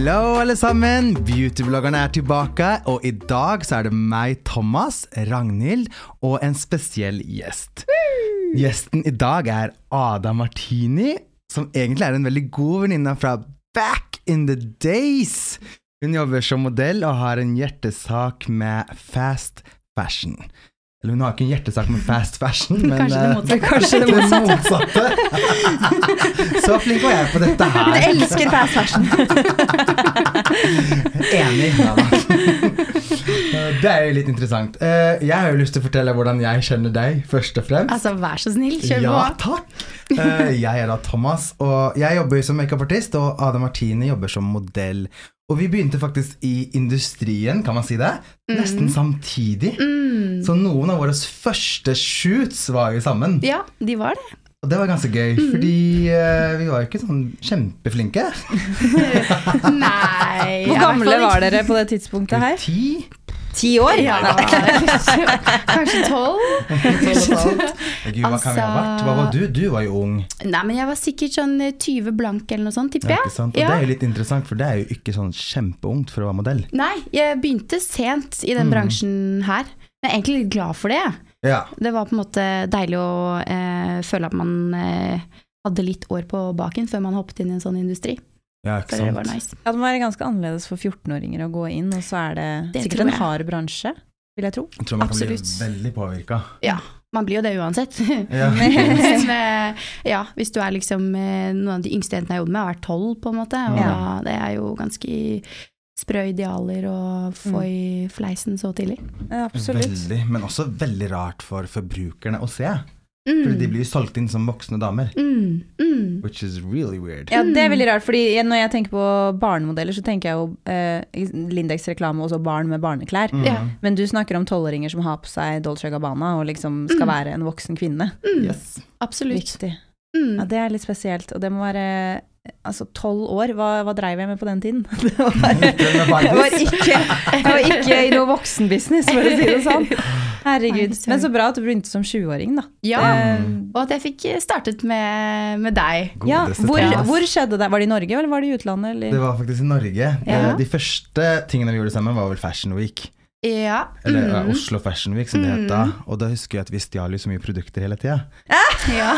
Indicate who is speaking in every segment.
Speaker 1: Hello, alle sammen! Beautybloggerne er tilbake, og i dag så er det meg, Thomas, Ragnhild og en spesiell gjest. Gjesten i dag er Ada Martini, som egentlig er en veldig god venninne fra back in the days. Hun jobber som modell og har en hjertesak med fast fashion. Eller hun har ikke en hjertesak med fast fashion, men
Speaker 2: Kanskje det
Speaker 1: eh,
Speaker 2: motsatte.
Speaker 3: Kanskje det
Speaker 1: motsatte. Så flink var jeg på dette her.
Speaker 3: Hun elsker fast fashion.
Speaker 1: Enig. Ja. Det er jo litt interessant. Eh, Jeg har jo lyst til å fortelle hvordan jeg kjenner deg, først og fremst.
Speaker 2: Altså, vær så snill, kjør på.
Speaker 1: Ja, takk. Eh, Jeg er da Thomas, og jeg jobber som makeupartist, og Ada Martine jobber som modell. Og vi begynte faktisk i industrien, kan man si det, nesten samtidig.
Speaker 2: Mm.
Speaker 1: Så noen av våre første shoots var jo sammen.
Speaker 2: Ja, de var det.
Speaker 1: Og det var ganske gøy,
Speaker 2: Mm.
Speaker 1: fordi uh, vi var jo ikke sånn kjempeflinke.
Speaker 2: Nei
Speaker 3: Hvor gamle var dere på det tidspunktet her?
Speaker 1: Ti?
Speaker 3: Ti år?
Speaker 2: Ja, kanskje tolv?
Speaker 1: Gud, hva kan vi ha vært? Hva var du? Du var jo ung.
Speaker 2: Nei, men jeg var sikkert sånn eh, 20 blank eller noe sånt, tipper
Speaker 1: Ja,
Speaker 2: jeg.
Speaker 1: ikke sant? Og
Speaker 2: Ja.
Speaker 1: det er jo litt interessant, for det er jo ikke sånn kjempeungt for å være modell.
Speaker 2: Nei, jeg begynte sent i den
Speaker 1: Mm.
Speaker 2: bransjen her. Jeg er egentlig litt glad for det.
Speaker 1: Ja,
Speaker 2: Det var på en måte deilig å eh, føle at man eh, hadde litt år på baken før man hoppet inn i en sånn industri.
Speaker 1: Ja ikke
Speaker 2: sant? det var nice.
Speaker 3: Ja, det må være ganske annerledes for 14-åringer å gå inn, og så er det,
Speaker 2: Det
Speaker 3: sikkert en hard bransje, vil jeg tro.
Speaker 1: Jeg tror man kan
Speaker 2: Absolutt.
Speaker 1: bli veldig påvirka.
Speaker 2: Ja, man blir jo det uansett.
Speaker 1: Ja.
Speaker 2: Men eh, ja, hvis du er liksom eh, Noen av de yngste jentene jeg jobbet med, har vært tolv, på en måte. Og
Speaker 1: Ja.
Speaker 2: da, det er jo ganske sprø idealer å få i fleisen så tidlig.
Speaker 3: Ja, absolutt.
Speaker 1: Veldig, men også veldig rart for forbrukerne å se.
Speaker 2: Mm.
Speaker 1: Fordi de blir jo solgt inn som voksne damer.
Speaker 2: mm, mm.
Speaker 1: Which is really weird.
Speaker 3: Ja, det er veldig rart, fordi når jeg tenker på barnemodeller, så tenker jeg jo eh, Lindex-reklame og så barn med barneklær.
Speaker 1: Mm.
Speaker 2: Ja.
Speaker 3: Men du snakker om tolvåringer som har på seg Dolce Gabbana og liksom skal
Speaker 2: Mm.
Speaker 3: være en voksen kvinne.
Speaker 2: Mm.
Speaker 1: Yes.
Speaker 2: Absolutt.
Speaker 3: Viktig.
Speaker 2: Mm.
Speaker 3: Ja, det er litt spesielt, og det må være Altså, tolv år, hva, hva dreiv jeg med på den tiden? Det var, jeg, var ikke, jeg var ikke i noe voksenbusiness, for å si det sånn. Herregud. Men så bra at du begynte som 20-åring, da.
Speaker 2: Ja,
Speaker 3: Eh,
Speaker 2: og at jeg fikk startet med, med deg.
Speaker 3: ja, hvor, hvor skjedde det? Var det i Norge, eller var det i utlandet? Eller?
Speaker 1: Det var faktisk i Norge.
Speaker 2: Ja.
Speaker 1: Eh, De første tingene vi gjorde sammen, var vel Fashion Week.
Speaker 2: Ja.
Speaker 1: Eller eh,
Speaker 2: mm.
Speaker 1: Oslo Fashion Week, som det het da. Og da husker jeg at vi stjal jo så mye produkter hele tida.
Speaker 2: ja.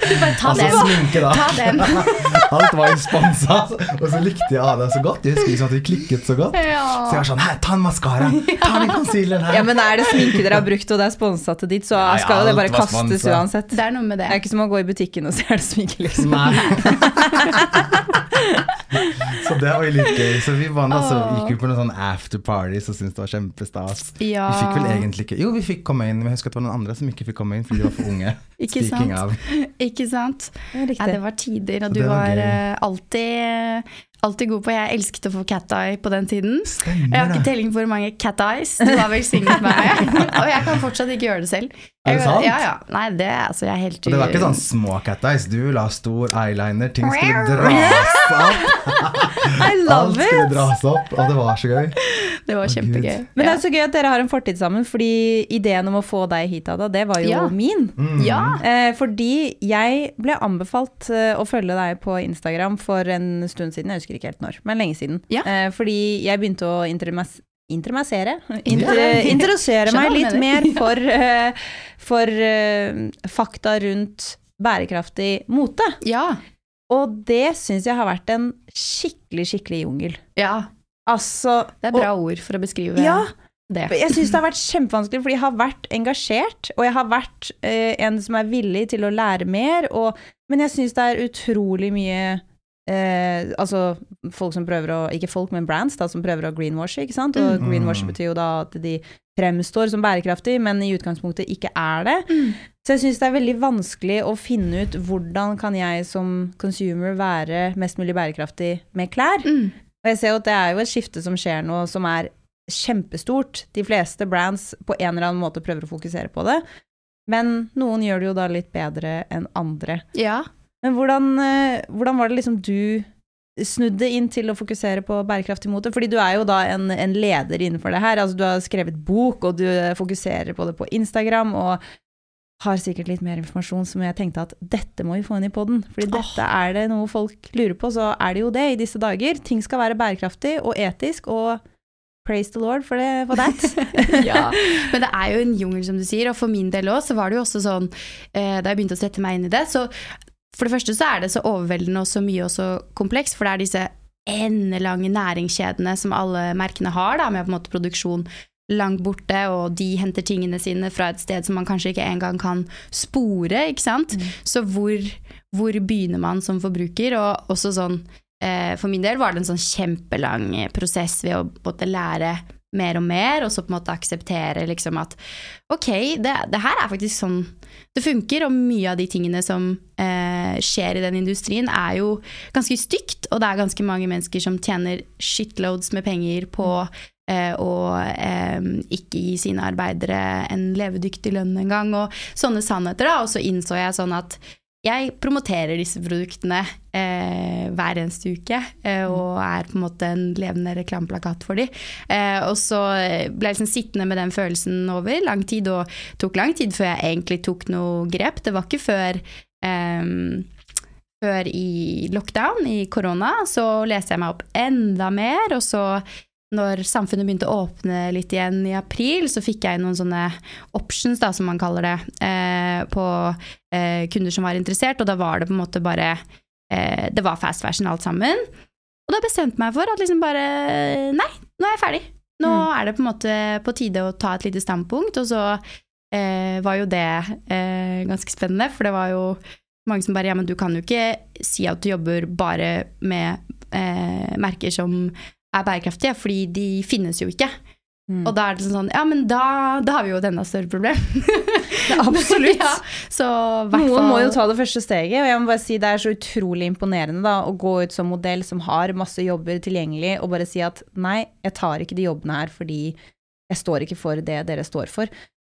Speaker 2: Du bare ta
Speaker 1: Altså
Speaker 2: den.
Speaker 1: sminke, da.
Speaker 2: Ta den.
Speaker 1: Alt var jo sponsa. Og så likte jeg det så godt. Jeg husker liksom at vi klikket så godt. Så jeg var sånn Hei, ta en maskara! Ta den concealeren her!
Speaker 3: Ja, men er det sminke dere har brukt, og det er sponsa til dit, så
Speaker 1: Ja, ja,
Speaker 3: skal jo det bare kastes
Speaker 1: sponset.
Speaker 3: uansett.
Speaker 2: Det er noe med
Speaker 3: Det
Speaker 2: det.
Speaker 3: er ikke som å gå i butikken og se er det sminke, liksom.
Speaker 1: Nei. så det var jo litt gøy. Så vi vant,
Speaker 2: altså,
Speaker 1: gikk jo på noen sånn afterparties og syntes det var kjempestas.
Speaker 2: Ja.
Speaker 1: Vi fikk vel egentlig ikke Jo, vi fikk komme inn, men jeg husker at det var noen andre som ikke fikk komme inn fordi de var for unge.
Speaker 2: Ikke
Speaker 1: Speaking
Speaker 2: sant?
Speaker 1: av.
Speaker 2: Ikke sant?
Speaker 3: Riktig.
Speaker 2: Ja, det var tider, og du
Speaker 1: Det var
Speaker 2: var, eh, alltid, alltid god på Jeg elsket å få cat eye på den tiden. Jeg har ikke telling på hvor mange cat eyes du har velsignet meg. Og jeg kan fortsatt ikke gjøre det selv.
Speaker 1: Er det sant?
Speaker 2: Ja, ja. Nei, det er altså Jeg er helt
Speaker 1: Og det var ikke sånn små cat eyes. Du la stor eyeliner, ting skulle dras opp.
Speaker 3: I love
Speaker 1: Alt
Speaker 3: skulle
Speaker 1: dras opp, og det var så gøy.
Speaker 2: Det var kjempegøy.
Speaker 1: Oh,
Speaker 3: Men det er så gøy at dere har en fortid sammen, fordi ideen om å få deg hit, Ada, det var jo
Speaker 2: Ja.
Speaker 3: min.
Speaker 1: Mm.
Speaker 2: ja.
Speaker 3: Eh, fordi jeg ble anbefalt eh, å følge deg på Instagram for en stund siden, jeg husker ikke helt når, men lenge siden.
Speaker 2: Ja.
Speaker 3: Eh, fordi jeg begynte å intermas intermassere, inter
Speaker 2: Skjønner
Speaker 3: meg litt mer for, uh, for uh, fakta rundt bærekraftig mote.
Speaker 2: ja.
Speaker 3: Og det syns jeg har vært en skikkelig, skikkelig jungel.
Speaker 2: Ja.
Speaker 3: Altså
Speaker 2: Det er bra ord for å beskrive
Speaker 3: Ja,
Speaker 2: det.
Speaker 3: Jeg syns det har vært kjempevanskelig, fordi jeg har vært engasjert, og jeg har vært uh, en som er villig til å lære mer, og, men jeg syns det er utrolig mye eh, altså folk som prøver å Ikke folk, men brands da, som prøver å greenwashe, ikke sant. Og
Speaker 1: Mm.
Speaker 3: greenwashe betyr jo da at de fremstår som bærekraftige, men i utgangspunktet ikke er det.
Speaker 2: Mm.
Speaker 3: Så jeg syns det er veldig vanskelig å finne ut hvordan kan jeg som consumer være mest mulig bærekraftig med klær.
Speaker 2: Mm.
Speaker 3: Og jeg ser jo at det er jo et skifte som skjer nå, som er kjempestort. De fleste brands på en eller annen måte prøver å fokusere på det. Men noen gjør det jo da litt bedre enn andre.
Speaker 2: Ja.
Speaker 3: Men hvordan, eh, hvordan var det liksom du snudde inn til å fokusere på bærekraftig mote? Fordi du er jo da en, en leder innenfor det her. Altså du har skrevet bok, og du fokuserer på det på Instagram, og har sikkert litt mer informasjon som jeg tenkte at dette må vi få inn i poden. Fordi dette er det noe folk lurer på, så er det jo det i disse dager. Ting skal være bærekraftig og etisk, og praise the lord for, det, for that.
Speaker 2: ja. Men det er jo en jungel, som du sier, og for min del òg, så var det jo også sånn eh, Da jeg begynte å sette meg inn i det, så for det første så er det så overveldende og så mye og så komplekst, for det er disse endelange næringskjedene som alle merkene har, da, med på en måte produksjon langt borte, og de henter tingene sine fra et sted som man kanskje ikke engang kan spore, ikke sant. Så hvor, hvor begynner man som forbruker? Og også sånn eh, For min del var det en sånn kjempelang prosess ved å måtte lære mer og mer, og så på en måte akseptere liksom at ok, det, det her er faktisk sånn det funker, og mye av de tingene som eh, skjer i den industrien er jo ganske stygt, og det er ganske mange mennesker som tjener shitloads med penger på eh, å eh, ikke gi sine arbeidere en levedyktig lønn engang, og sånne sannheter, da. Og så innså jeg sånn at jeg promoterer disse produktene eh, hver eneste uke, eh, og er på en måte en levende reklameplakat for dem. Eh, og så ble jeg liksom sittende med den følelsen over lang tid, og tok lang tid før jeg egentlig tok noe grep. Det var ikke før ehm, før i lockdown, i korona, så leste jeg meg opp enda mer, og så når samfunnet begynte å åpne litt igjen i april, så fikk jeg noen sånne options, da, som man kaller det, eh, på eh, kunder som var interessert, og da var det på en måte bare eh, Det var fast fashion alt sammen. Og da bestemte jeg meg for at liksom bare Nei, nå er jeg ferdig. Nå
Speaker 3: Mm.
Speaker 2: er det på en måte på tide å ta et lite standpunkt, og så eh, var jo det eh, ganske spennende, for det var jo mange som bare Ja, men du kan jo ikke si at du jobber bare med eh, merker som er bærekraftige, fordi de finnes jo ikke.
Speaker 3: Mm.
Speaker 2: Og da er det sånn Ja, men da, da har vi jo et enda større problem.
Speaker 3: Absolutt.
Speaker 2: ja, så
Speaker 3: Noen
Speaker 2: fall-
Speaker 3: må jo ta det første steget, og jeg må bare si det er så utrolig imponerende da, å gå ut som modell som har masse jobber tilgjengelig, og bare si at nei, jeg tar ikke de jobbene her fordi jeg står ikke for det dere står for.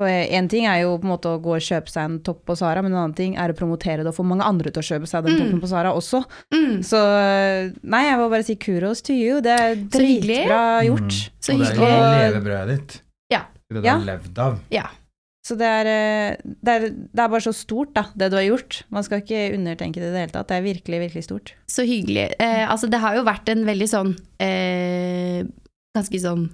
Speaker 3: En ting er jo på en måte å gå og kjøpe seg en topp på Sara, men en annen ting er å promotere det og få mange andre til å kjøpe seg den
Speaker 2: Mm.
Speaker 3: toppen på Sara også.
Speaker 2: mm,
Speaker 3: Så nei, jeg må bare si kuros to you. Det er dritbra gjort.
Speaker 2: Så
Speaker 1: og det er jo levebrødet ditt.
Speaker 2: Ja.
Speaker 1: Det du
Speaker 3: Ja.
Speaker 1: har levd av.
Speaker 2: Ja.
Speaker 3: Så det er, eh, det, er, det er bare så stort, da, det du har gjort. Man skal ikke undertenke det i det hele tatt. Det er virkelig, virkelig stort.
Speaker 2: Så hyggelig. Eh, altså, det har jo vært en veldig sånn eh, Ganske sånn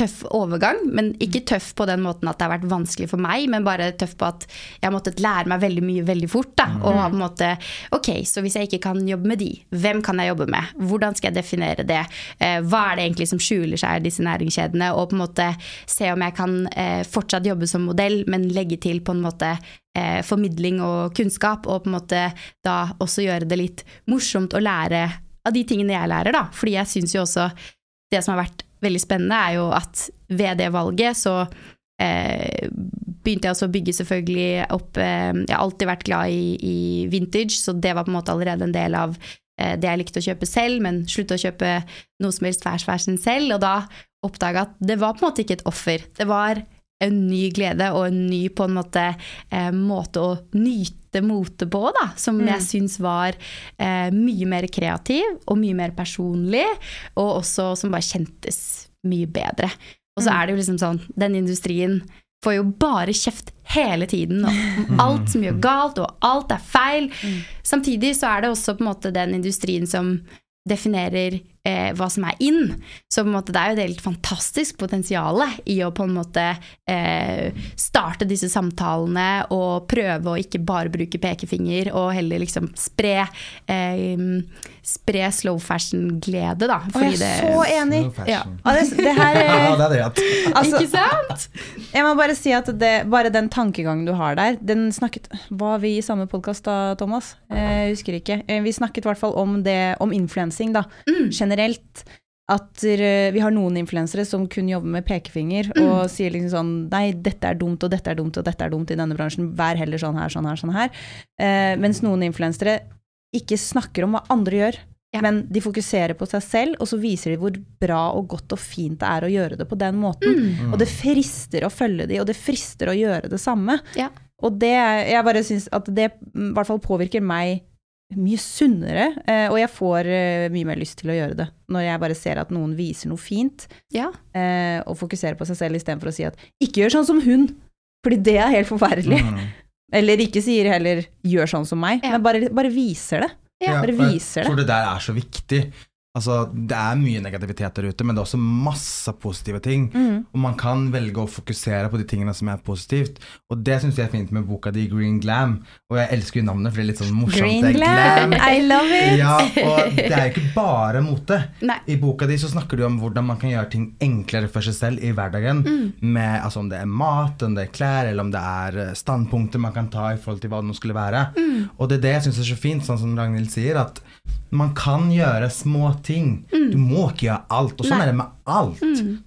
Speaker 2: tøff overgang, men ikke tøff på den måten at det har vært vanskelig for meg, men bare tøff på at jeg har måttet lære meg veldig mye veldig fort. Da, og på en måte Ok, så hvis jeg ikke kan jobbe med de, hvem kan jeg jobbe med? Hvordan skal jeg definere det? Eh, hva er det egentlig som skjuler seg i disse næringskjedene? Og på en måte se om jeg kan eh, fortsatt jobbe som modell, men legge til på en måte eh, formidling og kunnskap, og på en måte da også gjøre det litt morsomt å lære av de tingene jeg lærer, da. Fordi jeg syns jo også det som har vært veldig spennende, er jo at ved det valget så eh, begynte jeg også å bygge selvfølgelig opp eh, Jeg har alltid vært glad i, i vintage, så det var på en måte allerede en del av eh, det jeg likte å kjøpe selv, men slutte å kjøpe noe som helst fast fashion selv, og da oppdaga at det var på en måte ikke et offer. Det var en ny glede og en ny på en måte eh, måte å nyte mote på, da, som
Speaker 3: Mm.
Speaker 2: jeg syns var eh, mye mer kreativ og mye mer personlig, og også som bare kjentes mye bedre. Og så
Speaker 3: Mm.
Speaker 2: er det jo liksom sånn, den industrien får jo bare kjeft hele tiden om alt som gjør galt, og alt er feil.
Speaker 3: Mm.
Speaker 2: Samtidig så er det også på en måte den industrien som definerer eh, hva som er in. Så på en måte, det er jo et helt fantastisk potensial i å på en måte eh, starte disse samtalene og prøve å ikke bare bruke pekefinger, og heller liksom spre, eh, spre slow fashion-glede, da.
Speaker 3: Fordi jeg er så enig!
Speaker 2: Ja.
Speaker 3: Ja, det, det her
Speaker 1: Ja, det er
Speaker 3: altså,
Speaker 2: Ikke sant?
Speaker 3: Jeg må bare si at det, bare den tankegangen du har der, den snakket Var vi i samme podkast da, Thomas? Eh, Jeg husker ikke. Eh, Vi snakket i hvert fall om det, om influensing, da. Generelt. At vi har noen influensere som kun jobber med pekefinger og sier liksom sånn Nei, dette er dumt, og dette er dumt, og dette er dumt i denne bransjen. Vær heller sånn her, sånn her, sånn her. Eh, mens noen influensere ikke snakker om hva andre gjør.
Speaker 2: Ja.
Speaker 3: Men de fokuserer på seg selv, og så viser de hvor bra og godt og fint det er å gjøre det på den måten.
Speaker 2: Mm.
Speaker 3: Og det frister å følge de, og det frister å gjøre det samme.
Speaker 2: Ja.
Speaker 3: Og det, jeg bare syns at det mm, i hvert fall påvirker meg mye sunnere, eh, og jeg får eh, mye mer lyst til å gjøre det. Når jeg bare ser at noen viser noe fint,
Speaker 2: Ja.
Speaker 3: eh, og fokuserer på seg selv istedenfor å si at 'ikke gjør sånn som hun', fordi det er helt forferdelig.
Speaker 1: Mm.
Speaker 3: Eller ikke sier heller 'gjør sånn som meg',
Speaker 2: Ja.
Speaker 3: men bare, bare viser det.
Speaker 2: Ja,
Speaker 3: bare
Speaker 1: jeg
Speaker 3: viser det.
Speaker 1: tror det der er så viktig. Altså, det er mye negativitet der ute, men det er også masse positive ting.
Speaker 3: Mm.
Speaker 1: Og man kan velge å fokusere på de tingene som er positivt. Og det syns jeg er fint med boka di Green Glam. Og jeg elsker jo navnet, for det er litt sånn morsomt.
Speaker 3: Green glam, I love it!
Speaker 1: Ja, og det er jo ikke bare mote.
Speaker 2: Nei.
Speaker 1: I boka di så snakker du om hvordan man kan gjøre ting enklere for seg selv i hverdagen.
Speaker 2: Mm.
Speaker 1: Med, altså om det er mat, om det er klær, eller om det er eh, standpunkter man kan ta i forhold til hva det nå skulle være.
Speaker 2: Mm.
Speaker 1: Og det er det jeg syns er så fint, sånn som Ragnhild sier, at man kan gjøre små ting. Du må ikke gjøre alt. Og sånn
Speaker 2: Mm. Nei. Mm.
Speaker 1: er det med alt.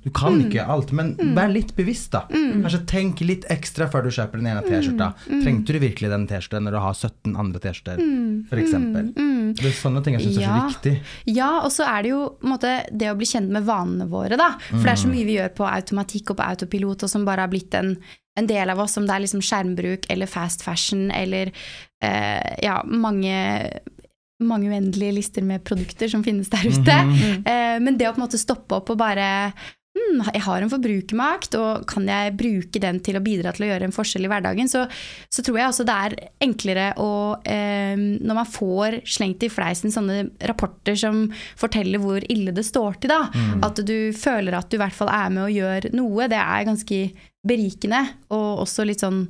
Speaker 1: Du kan ikke gjøre alt, men vær litt bevisst, da. Kanskje tenk litt ekstra før du kjøper den ene T-skjorta.
Speaker 2: Mm.
Speaker 1: Trengte du virkelig den T-skjorta når du har 17 andre T-skjorter?
Speaker 2: Mm.
Speaker 1: Det er sånne ting jeg syns er så viktig.
Speaker 2: Ja, og så er det jo måte, det å bli kjent med vanene våre, da. For det er så mye vi gjør på automatikk og på autopilot, og som bare har blitt en, en del av oss, om det er liksom skjermbruk eller fast fashion eller eh, ja, mange mange uendelige lister med produkter som finnes der ute.
Speaker 1: Mhm.
Speaker 2: Eh, men det å på en måte stoppe opp og bare hmm, jeg har en forbrukermakt, og kan jeg bruke den til å bidra til å gjøre en forskjell i hverdagen, så, så tror jeg også det er enklere å eh, Når man får slengt i fleisen sånne rapporter som forteller hvor ille det står til, da, at du føler at du i hvert fall er med og gjør noe, det er ganske berikende, og også litt sånn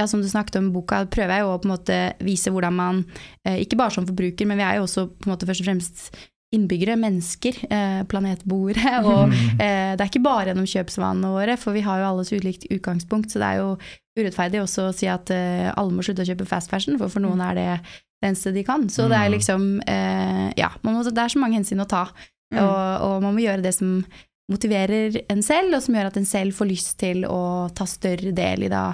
Speaker 2: ja, som du snakket om i boka, prøver jeg jo å på en måte vise hvordan man, eh, ikke bare som forbruker, men vi er jo også på en måte først og fremst innbyggere, mennesker, eh, planetboere. Og eh, det er ikke bare gjennom kjøpsvanene våre, for vi har jo alles ulikt utgangspunkt, så det er jo urettferdig også å si at alle må slutte å kjøpe fast fashion, for for noen er det det eneste de kan. Så det er
Speaker 1: Mm.
Speaker 2: liksom Ja, man må, det er så mange hensyn å ta,
Speaker 3: Mm.
Speaker 2: og, og man må gjøre det som motiverer en selv, og som gjør at en selv får lyst til å ta større del i da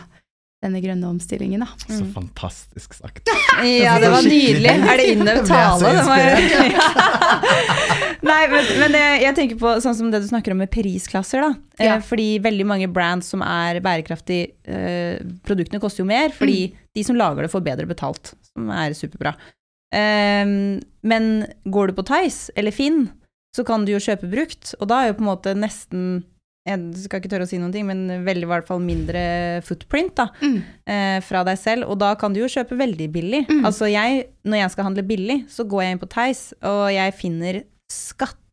Speaker 2: denne grønne omstillingen, da.
Speaker 1: Så
Speaker 3: Mm.
Speaker 1: fantastisk sagt.
Speaker 3: Ja, det var nydelig. Er det innøvd tale? Det var- Nei, men, men jeg, jeg tenker på sånn som det du snakker om med prisklasser, da. Eh,
Speaker 2: Ja.
Speaker 3: Fordi veldig mange brands som er bærekraftige, eh, produktene koster jo mer, fordi de som lager det får bedre betalt, som er superbra. Um, men går du på Tice eller Finn, så kan du jo kjøpe brukt, og da er jo på en måte nesten jeg skal ikke tørre å si noen ting, men veldig i hvert fall mindre footprint da,
Speaker 2: Mm.
Speaker 3: eh, fra deg selv, og da kan du jo kjøpe veldig billig.
Speaker 2: Mm.
Speaker 3: Altså jeg, når jeg skal handle billig, så går jeg inn på Theis, og jeg finner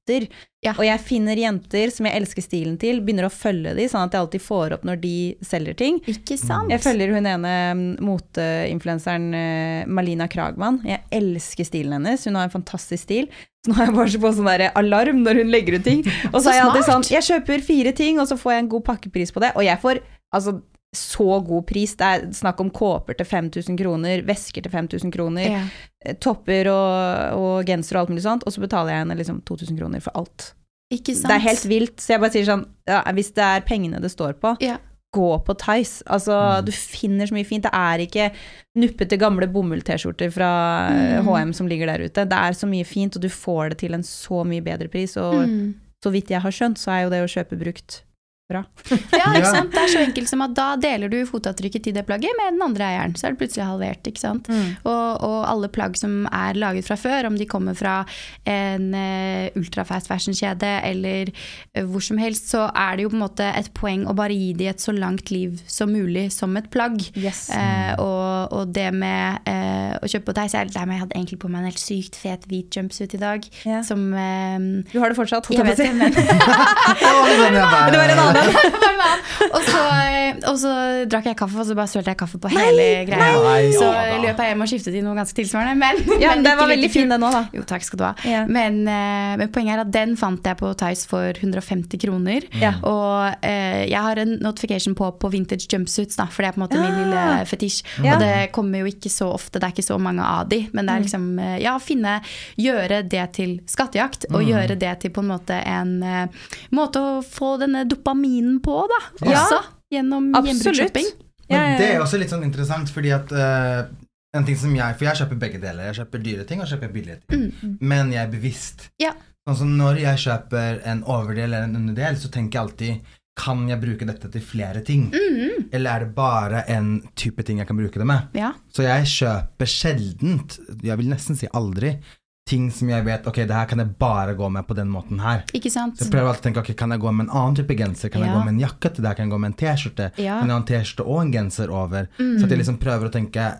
Speaker 3: skatter.
Speaker 2: Ja.
Speaker 3: Og jeg finner jenter som jeg elsker stilen til, begynner å følge de, sånn at jeg alltid får opp når de selger ting.
Speaker 2: Ikke sant?
Speaker 3: Jeg følger hun ene mm, moteinfluenseren eh, Malina Kragman. Jeg elsker stilen hennes. Hun har en fantastisk stil. Så nå har jeg bare så på sånn der alarm når hun legger ut ting. Og så,
Speaker 2: Så
Speaker 3: er jeg alltid sånn. Jeg kjøper fire ting, og så får jeg en god pakkepris på det. Og jeg får altså så god pris. Det er snakk om kåper til 5000 kroner, vesker til 5000 kroner,
Speaker 2: Ja.
Speaker 3: eh, topper og, og genser og alt mulig sånt. Og så betaler jeg henne liksom 2000 kroner for alt.
Speaker 2: Ikke sant?
Speaker 3: Det er helt vilt. Så jeg bare sier sånn ja, Hvis det er pengene det står på,
Speaker 2: Ja.
Speaker 3: gå på Tice. Altså,
Speaker 1: Mm.
Speaker 3: du finner så mye fint. Det er ikke nuppete, gamle bomull-T-skjorter fra eh,
Speaker 2: Mm.
Speaker 3: HM som ligger der ute. Det er så mye fint, og du får det til en så mye bedre pris. Og
Speaker 2: Mm.
Speaker 3: så vidt jeg har skjønt, så er jo det å kjøpe brukt bra.
Speaker 2: Ja, ikke sant? Det er så enkelt som at da deler du fotavtrykket til det plagget med den andre eieren. Så er det plutselig halvert, ikke sant. Og, og alle plagg som er laget fra før, om de kommer fra en uh, ultrafast fashion-kjede eller uh, hvor som helst, så er det jo på en måte et poeng å bare gi de et så langt liv som mulig som et plagg.
Speaker 3: Yes.
Speaker 2: Uh, og, og, det med eh, å kjøpe på deg, så er jeg litt lei. Jeg hadde egentlig på meg en helt sykt fet hvit jumpsuit i dag.
Speaker 3: yeah.
Speaker 2: Som
Speaker 3: Du har det fortsatt?
Speaker 2: Jeg vet det, men
Speaker 1: Det var sånn
Speaker 3: Det var en annen.
Speaker 2: og, så, og så drakk jeg kaffe, og så bare sølte jeg kaffe på hele greia.
Speaker 1: nei.
Speaker 2: Så
Speaker 1: Ja,
Speaker 2: løp jeg hjem og skiftet i noe ganske tilsvarende. Men,
Speaker 3: Ja,
Speaker 2: men
Speaker 3: den var veldig fin den òg, da.
Speaker 2: Jo, takk skal du ha.
Speaker 3: Ja.
Speaker 2: Men, eh, men poenget er at den fant jeg på Tice for 150 kroner.
Speaker 3: Ja.
Speaker 2: Og eh, jeg har en notification på på vintage jumpsuits, da, for det er på en måte min
Speaker 3: Ah.
Speaker 2: lille fetisj.
Speaker 3: Ja.
Speaker 2: Og det kommer jo ikke så ofte, det er ikke så mange av de, men det er liksom eh, ja, finne Gjøre det til skattejakt, og gjøre det til på en måte en eh, måte å få denne dopaminen på, da.
Speaker 3: Ja.
Speaker 2: Også gjennom
Speaker 3: Absolutt.
Speaker 2: gjenbruksshopping.
Speaker 1: Men det er også litt sånn interessant, fordi at uh, en ting som jeg For jeg kjøper begge deler. Jeg kjøper dyre ting og kjøper billige ting. Men jeg er bevisst.
Speaker 2: Ja.
Speaker 1: Som når jeg kjøper en overdel eller en underdel, så tenker jeg alltid Kan jeg bruke dette til flere ting? Eller er det bare en type ting jeg kan bruke det med?
Speaker 2: Ja.
Speaker 1: Så jeg kjøper sjeldent, jeg vil nesten si aldri, ting som jeg vet Ok, det her kan jeg bare gå med på den måten her.
Speaker 2: Ikke sant?
Speaker 1: Så jeg prøver alltid å tenke ok, kan jeg gå med en annen type genser? Kan jeg gå med en jakke til det? Kan jeg gå med en T-skjorte?
Speaker 2: Ja.
Speaker 1: En T-skjorte og en genser over? Så at jeg liksom prøver å tenke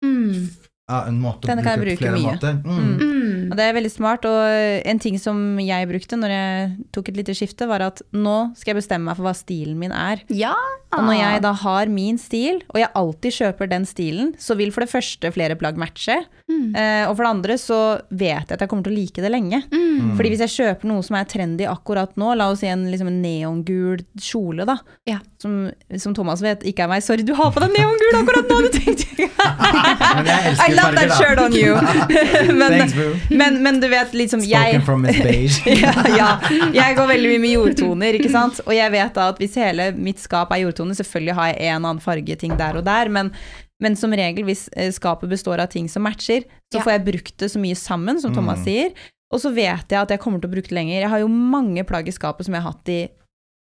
Speaker 2: Mm.
Speaker 1: ja, en måte å
Speaker 3: Denne kan jeg
Speaker 1: bruke
Speaker 3: bruke
Speaker 1: flere
Speaker 3: mye.
Speaker 1: måter. Mm.
Speaker 2: Mm.
Speaker 3: Og det er veldig smart, og en ting som jeg brukte når jeg tok et lite skifte, var at nå skal jeg bestemme meg for hva stilen min er.
Speaker 2: Ja.
Speaker 3: Og når jeg da har min stil, og jeg alltid kjøper den stilen, så vil for det første flere plagg matche.
Speaker 2: Mm.
Speaker 3: Eh, og for det andre så vet jeg at jeg kommer til å like det lenge.
Speaker 2: Mm.
Speaker 3: Fordi hvis jeg kjøper noe som er trendy akkurat nå, la oss si en, liksom en neongul kjole, da.
Speaker 2: Ja.
Speaker 3: Som, som Thomas vet ikke er meg. Sorry, du har på deg neongul akkurat nå! Du tenkte. I love that shirt on you! men,
Speaker 1: Thanks,
Speaker 3: men, men du vet liksom jeg,
Speaker 1: Spoken from Miss Beige.
Speaker 3: ja, ja. Jeg går veldig mye med jordtoner, ikke sant. Og jeg vet da at hvis hele mitt skap er jordtoner, selvfølgelig har jeg en annen fargeting der og der, men, men som regel hvis eh, skapet består av ting som matcher, så
Speaker 2: Ja.
Speaker 3: får jeg brukt det så mye sammen, som Thomas
Speaker 1: Mm.
Speaker 3: sier. Og så vet jeg at jeg kommer til å bruke det lenger. Jeg har jo mange plagg i skapet som jeg har hatt i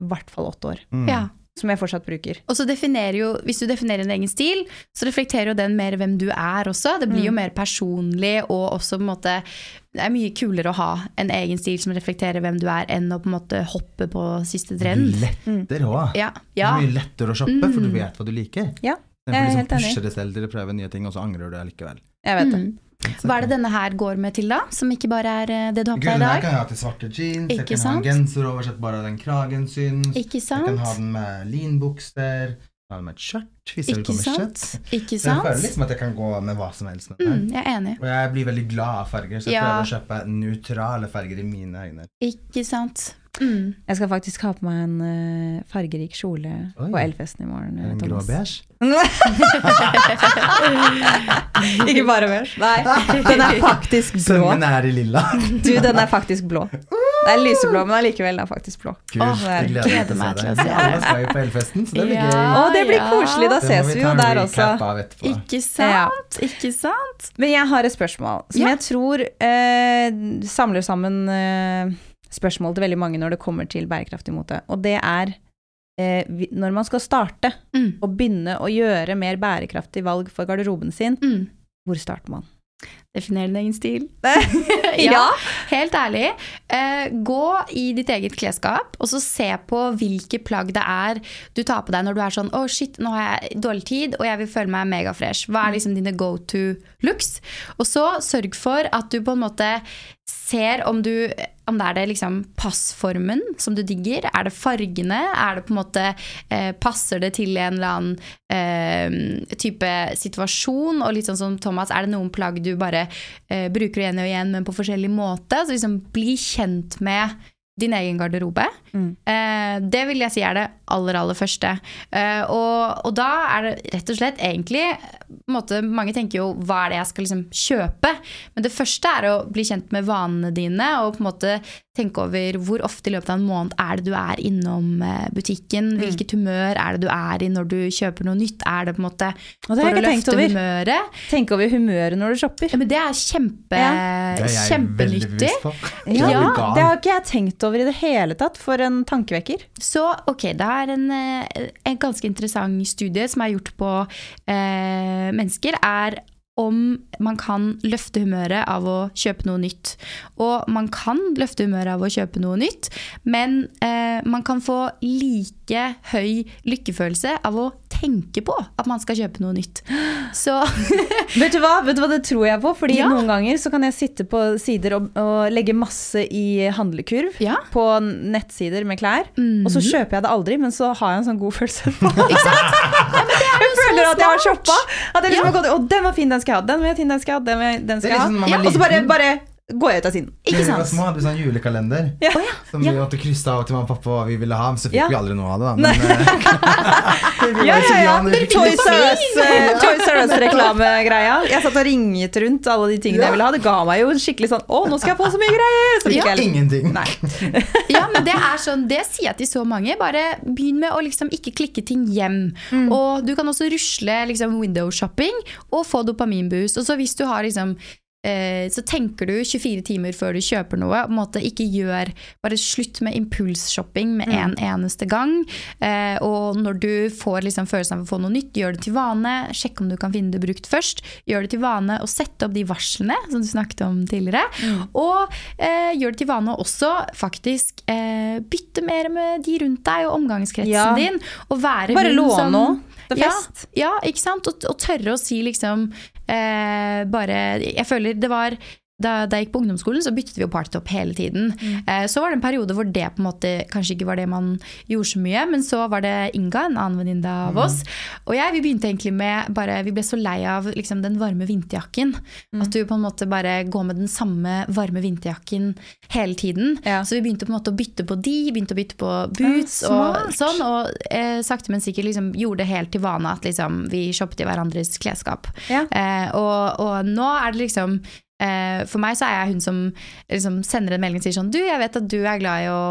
Speaker 3: hvert fall åtte år.
Speaker 1: Mm.
Speaker 2: ja.
Speaker 3: Som jeg fortsatt bruker.
Speaker 2: Og så definerer jo, Hvis du definerer en egen stil, så reflekterer jo den mer hvem du er også. Det blir jo
Speaker 3: Mm.
Speaker 2: mer personlig, og også på en måte Det er mye kulere å ha en egen stil som reflekterer hvem du er, enn å på en måte hoppe på siste
Speaker 1: Det
Speaker 2: trend.
Speaker 1: blir lettere òg.
Speaker 2: Ja,
Speaker 1: Det
Speaker 2: ja.
Speaker 1: er mye lettere å shoppe, for du
Speaker 2: Mm.
Speaker 1: vet hva du liker.
Speaker 3: Ja, jeg er
Speaker 1: liksom
Speaker 3: helt enig.
Speaker 1: deg selv til å prøve nye ting, og så angrer du allikevel.
Speaker 3: Jeg vet det.
Speaker 2: Mm. Hva er det denne her går med til, da? Som ikke bare er eh, det du har på deg i
Speaker 1: Grunnen her kan jeg ha til svarte jeans, jeg
Speaker 2: kan
Speaker 1: kan ha en genser over så at bare den kragen syns.
Speaker 2: Ikke
Speaker 1: Jeg kan ha den med linbukser, ha den med et skjørt hvis jeg vil komme med
Speaker 2: sant?
Speaker 1: skjørt.
Speaker 2: Ikke
Speaker 1: Så jeg føler
Speaker 2: sant?
Speaker 1: liksom at jeg kan gå med hva som helst med den.
Speaker 2: Mm, jeg er enig.
Speaker 1: Og jeg blir veldig glad av farger, så jeg
Speaker 2: Ja.
Speaker 1: prøver å kjøpe nøytrale farger i mine øyne.
Speaker 2: Ikke sant? Mm.
Speaker 3: Jeg skal faktisk ha på meg en uh, fargerik kjole
Speaker 1: Oi.
Speaker 3: på Elfesten i morgen.
Speaker 1: En grå beige.
Speaker 3: Ikke bare beige. Nei, den er faktisk blå.
Speaker 1: Sømmen er i lilla.
Speaker 3: Du, den er faktisk blå. Det er lyseblå, men allikevel den er faktisk blå.
Speaker 1: Kult,
Speaker 2: oh,
Speaker 1: jeg gleder
Speaker 2: gleder
Speaker 1: meg til å se
Speaker 2: deg.
Speaker 1: Alle skal jo på Elfesten, så det blir
Speaker 2: Ja.
Speaker 1: gøy.
Speaker 3: Å, det blir
Speaker 2: ja.
Speaker 3: koselig! Da ses
Speaker 1: vi
Speaker 3: jo der også.
Speaker 2: Ikke sant? Ikke sant?
Speaker 3: Men jeg har et spørsmål som
Speaker 2: Ja.
Speaker 3: jeg tror eh, samler sammen eh, spørsmål til veldig mange når det kommer til bærekraftig mote. Og det er eh, når man skal starte
Speaker 2: Mm.
Speaker 3: og begynne å gjøre mer bærekraftig valg for garderoben sin,
Speaker 2: Mm.
Speaker 3: hvor starter man?
Speaker 2: Definer din egen stil.
Speaker 3: Ja.
Speaker 2: Helt ærlig. Eh, gå i ditt eget klesskap, og så se på hvilke plagg det er du tar på deg når du er sånn Å, shit, nå har jeg dårlig tid, og jeg vil føle meg megafresh. Hva er liksom dine go to looks? Og så sørg for at du på en måte ser om du om det er det liksom passformen som du digger. Er det fargene? Er det på en måte eh, Passer det til en eller annen eh, type situasjon? Og litt sånn som Thomas, er det noen plagg du bare eh, bruker igjen og igjen, men på forskjellig måte? Så liksom bli kjent med din egen garderobe.
Speaker 3: Mm.
Speaker 2: Eh, det vil jeg si er det aller, aller første. Eh, og, og da er det rett og slett egentlig måte, Mange tenker jo hva er det jeg skal liksom kjøpe? Men det første er å bli kjent med vanene dine, og på en måte tenke over hvor ofte i løpet av en måned er det du er innom eh, butikken.
Speaker 3: Mm.
Speaker 2: Hvilket humør er det du er i når du kjøper noe nytt? Er det på en måte
Speaker 3: det
Speaker 2: for å løfte
Speaker 3: over.
Speaker 2: humøret?
Speaker 3: Tenk over humøret når du shopper.
Speaker 2: Ja, men det er kjempe,
Speaker 3: Ja.
Speaker 2: Kjempenyttig.
Speaker 3: Ja, det har ikke jeg tenkt over i det hele tatt, for en tankevekker.
Speaker 2: Så ok, det er en, eh, en ganske interessant studie som er gjort på eh, mennesker, er om man kan løfte humøret av å kjøpe noe nytt. Og man kan løfte humøret av å kjøpe noe nytt, men eh, man kan få like høy lykkefølelse av å tenke på at man skal kjøpe noe nytt. Så
Speaker 3: Vet du hva? Vet du hva det tror jeg på? Fordi
Speaker 2: Ja.
Speaker 3: noen ganger så kan jeg sitte på sider og, og legge masse i handlekurv
Speaker 2: Ja.
Speaker 3: på nettsider med klær,
Speaker 2: Mhm.
Speaker 3: og så kjøper jeg det aldri, men så har jeg en sånn god følelse på
Speaker 2: Ikke sant?
Speaker 3: Jeg føler at jeg har shoppa. At jeg liksom
Speaker 2: Ja.
Speaker 3: har gått, Å, den var fin, den skal jeg ha. Den vil jeg fin, den skal jeg ha. Den, vil jeg, den skal jeg ha.
Speaker 1: liksom
Speaker 2: Ja,
Speaker 3: Og så bare, bare går jeg ut av siden.
Speaker 2: Ikke
Speaker 1: sant? vi var små, hadde vi sånn julekalender.
Speaker 3: Ja.
Speaker 2: Ja.
Speaker 1: Som
Speaker 2: Ja.
Speaker 1: vi måtte krysse av til mamma og pappa hva vi ville ha, men så fikk
Speaker 3: Ja.
Speaker 1: vi aldri noe av det. da Men, eh,
Speaker 3: Ja, ja, ja. Toys. R Us-reklamegreia. Jeg satt og ringet rundt alle de tingene
Speaker 1: Ja.
Speaker 3: jeg ville ha. Det ga meg jo en skikkelig sånn Å, nå skal jeg få så mye greier! Så fikk
Speaker 2: Ja.
Speaker 3: jeg
Speaker 1: Ingenting.
Speaker 3: Nei.
Speaker 2: Ja, men det er sånn, det sier jeg til så mange. Bare begynn med å liksom ikke klikke ting hjem.
Speaker 3: Mm.
Speaker 2: Og du kan også rusle liksom window shopping og få dopaminboost. Og så hvis du har liksom så tenker du 24 timer før du kjøper noe. På en måte Ikke gjør Bare slutt med impulsshopping med en eneste gang. Eh, og når du får liksom følelsen av å få noe nytt, gjør det til vane. Sjekk om du kan finne det brukt først. Gjør det til vane å sette opp de varslene som du snakket om tidligere. Og eh, gjør det til vane å også faktisk eh, bytte mer med de rundt deg og omgangskretsen
Speaker 3: Ja.
Speaker 2: din. Og være
Speaker 3: Bare
Speaker 2: hun
Speaker 3: låne
Speaker 2: som-
Speaker 3: er
Speaker 2: ja, ja, ikke sant? Og, og tørre å si liksom eh, bare Jeg føler det var da, da jeg gikk på ungdomsskolen, så byttet vi jo partytopp hele tiden. Eh, så var det en periode hvor det på en måte kanskje ikke var det man gjorde så mye, men så var det Inga, en annen venninne av oss, og jeg, vi begynte egentlig med bare Vi ble så lei av liksom, den varme vinterjakken. At du på en måte bare går med den samme varme vinterjakken hele tiden.
Speaker 3: Ja.
Speaker 2: Så vi begynte på en måte å bytte på de, begynte å bytte på boots og sånn. Og eh, sakte, men sikkert liksom, gjorde det helt til vane at liksom, vi shoppet i hverandres klesskap.
Speaker 3: Ja.
Speaker 2: Eh, og, og nå er det liksom For meg så er jeg hun som liksom, sender en melding og sier sånn Du, jeg vet at du er glad i å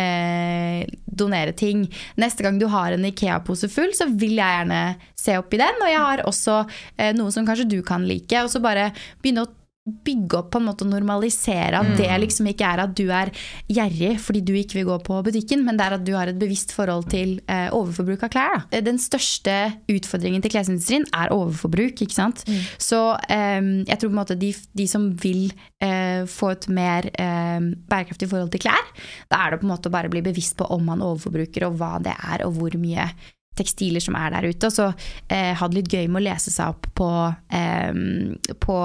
Speaker 2: eh, donere ting. Neste gang du har en Ikea-pose full, så vil jeg gjerne se oppi den. Og jeg har også eh, noe som kanskje du kan like. Og så bare begynne å bygge opp på en måte og normalisere at det liksom ikke er at du er gjerrig fordi du ikke vil gå på butikken, men det er at du har et bevisst forhold til eh, overforbruk av klær. Da. Den største utfordringen til klesindustrien er overforbruk. ikke sant? Så eh, jeg tror på en måte de, de som vil eh, få et mer eh, bærekraftig forhold til klær, da er det på en måte å bare bli bevisst på om man overforbruker, og hva det er, og hvor mye tekstiler som er der ute. Og så eh, ha det litt gøy med å lese seg opp på, eh, på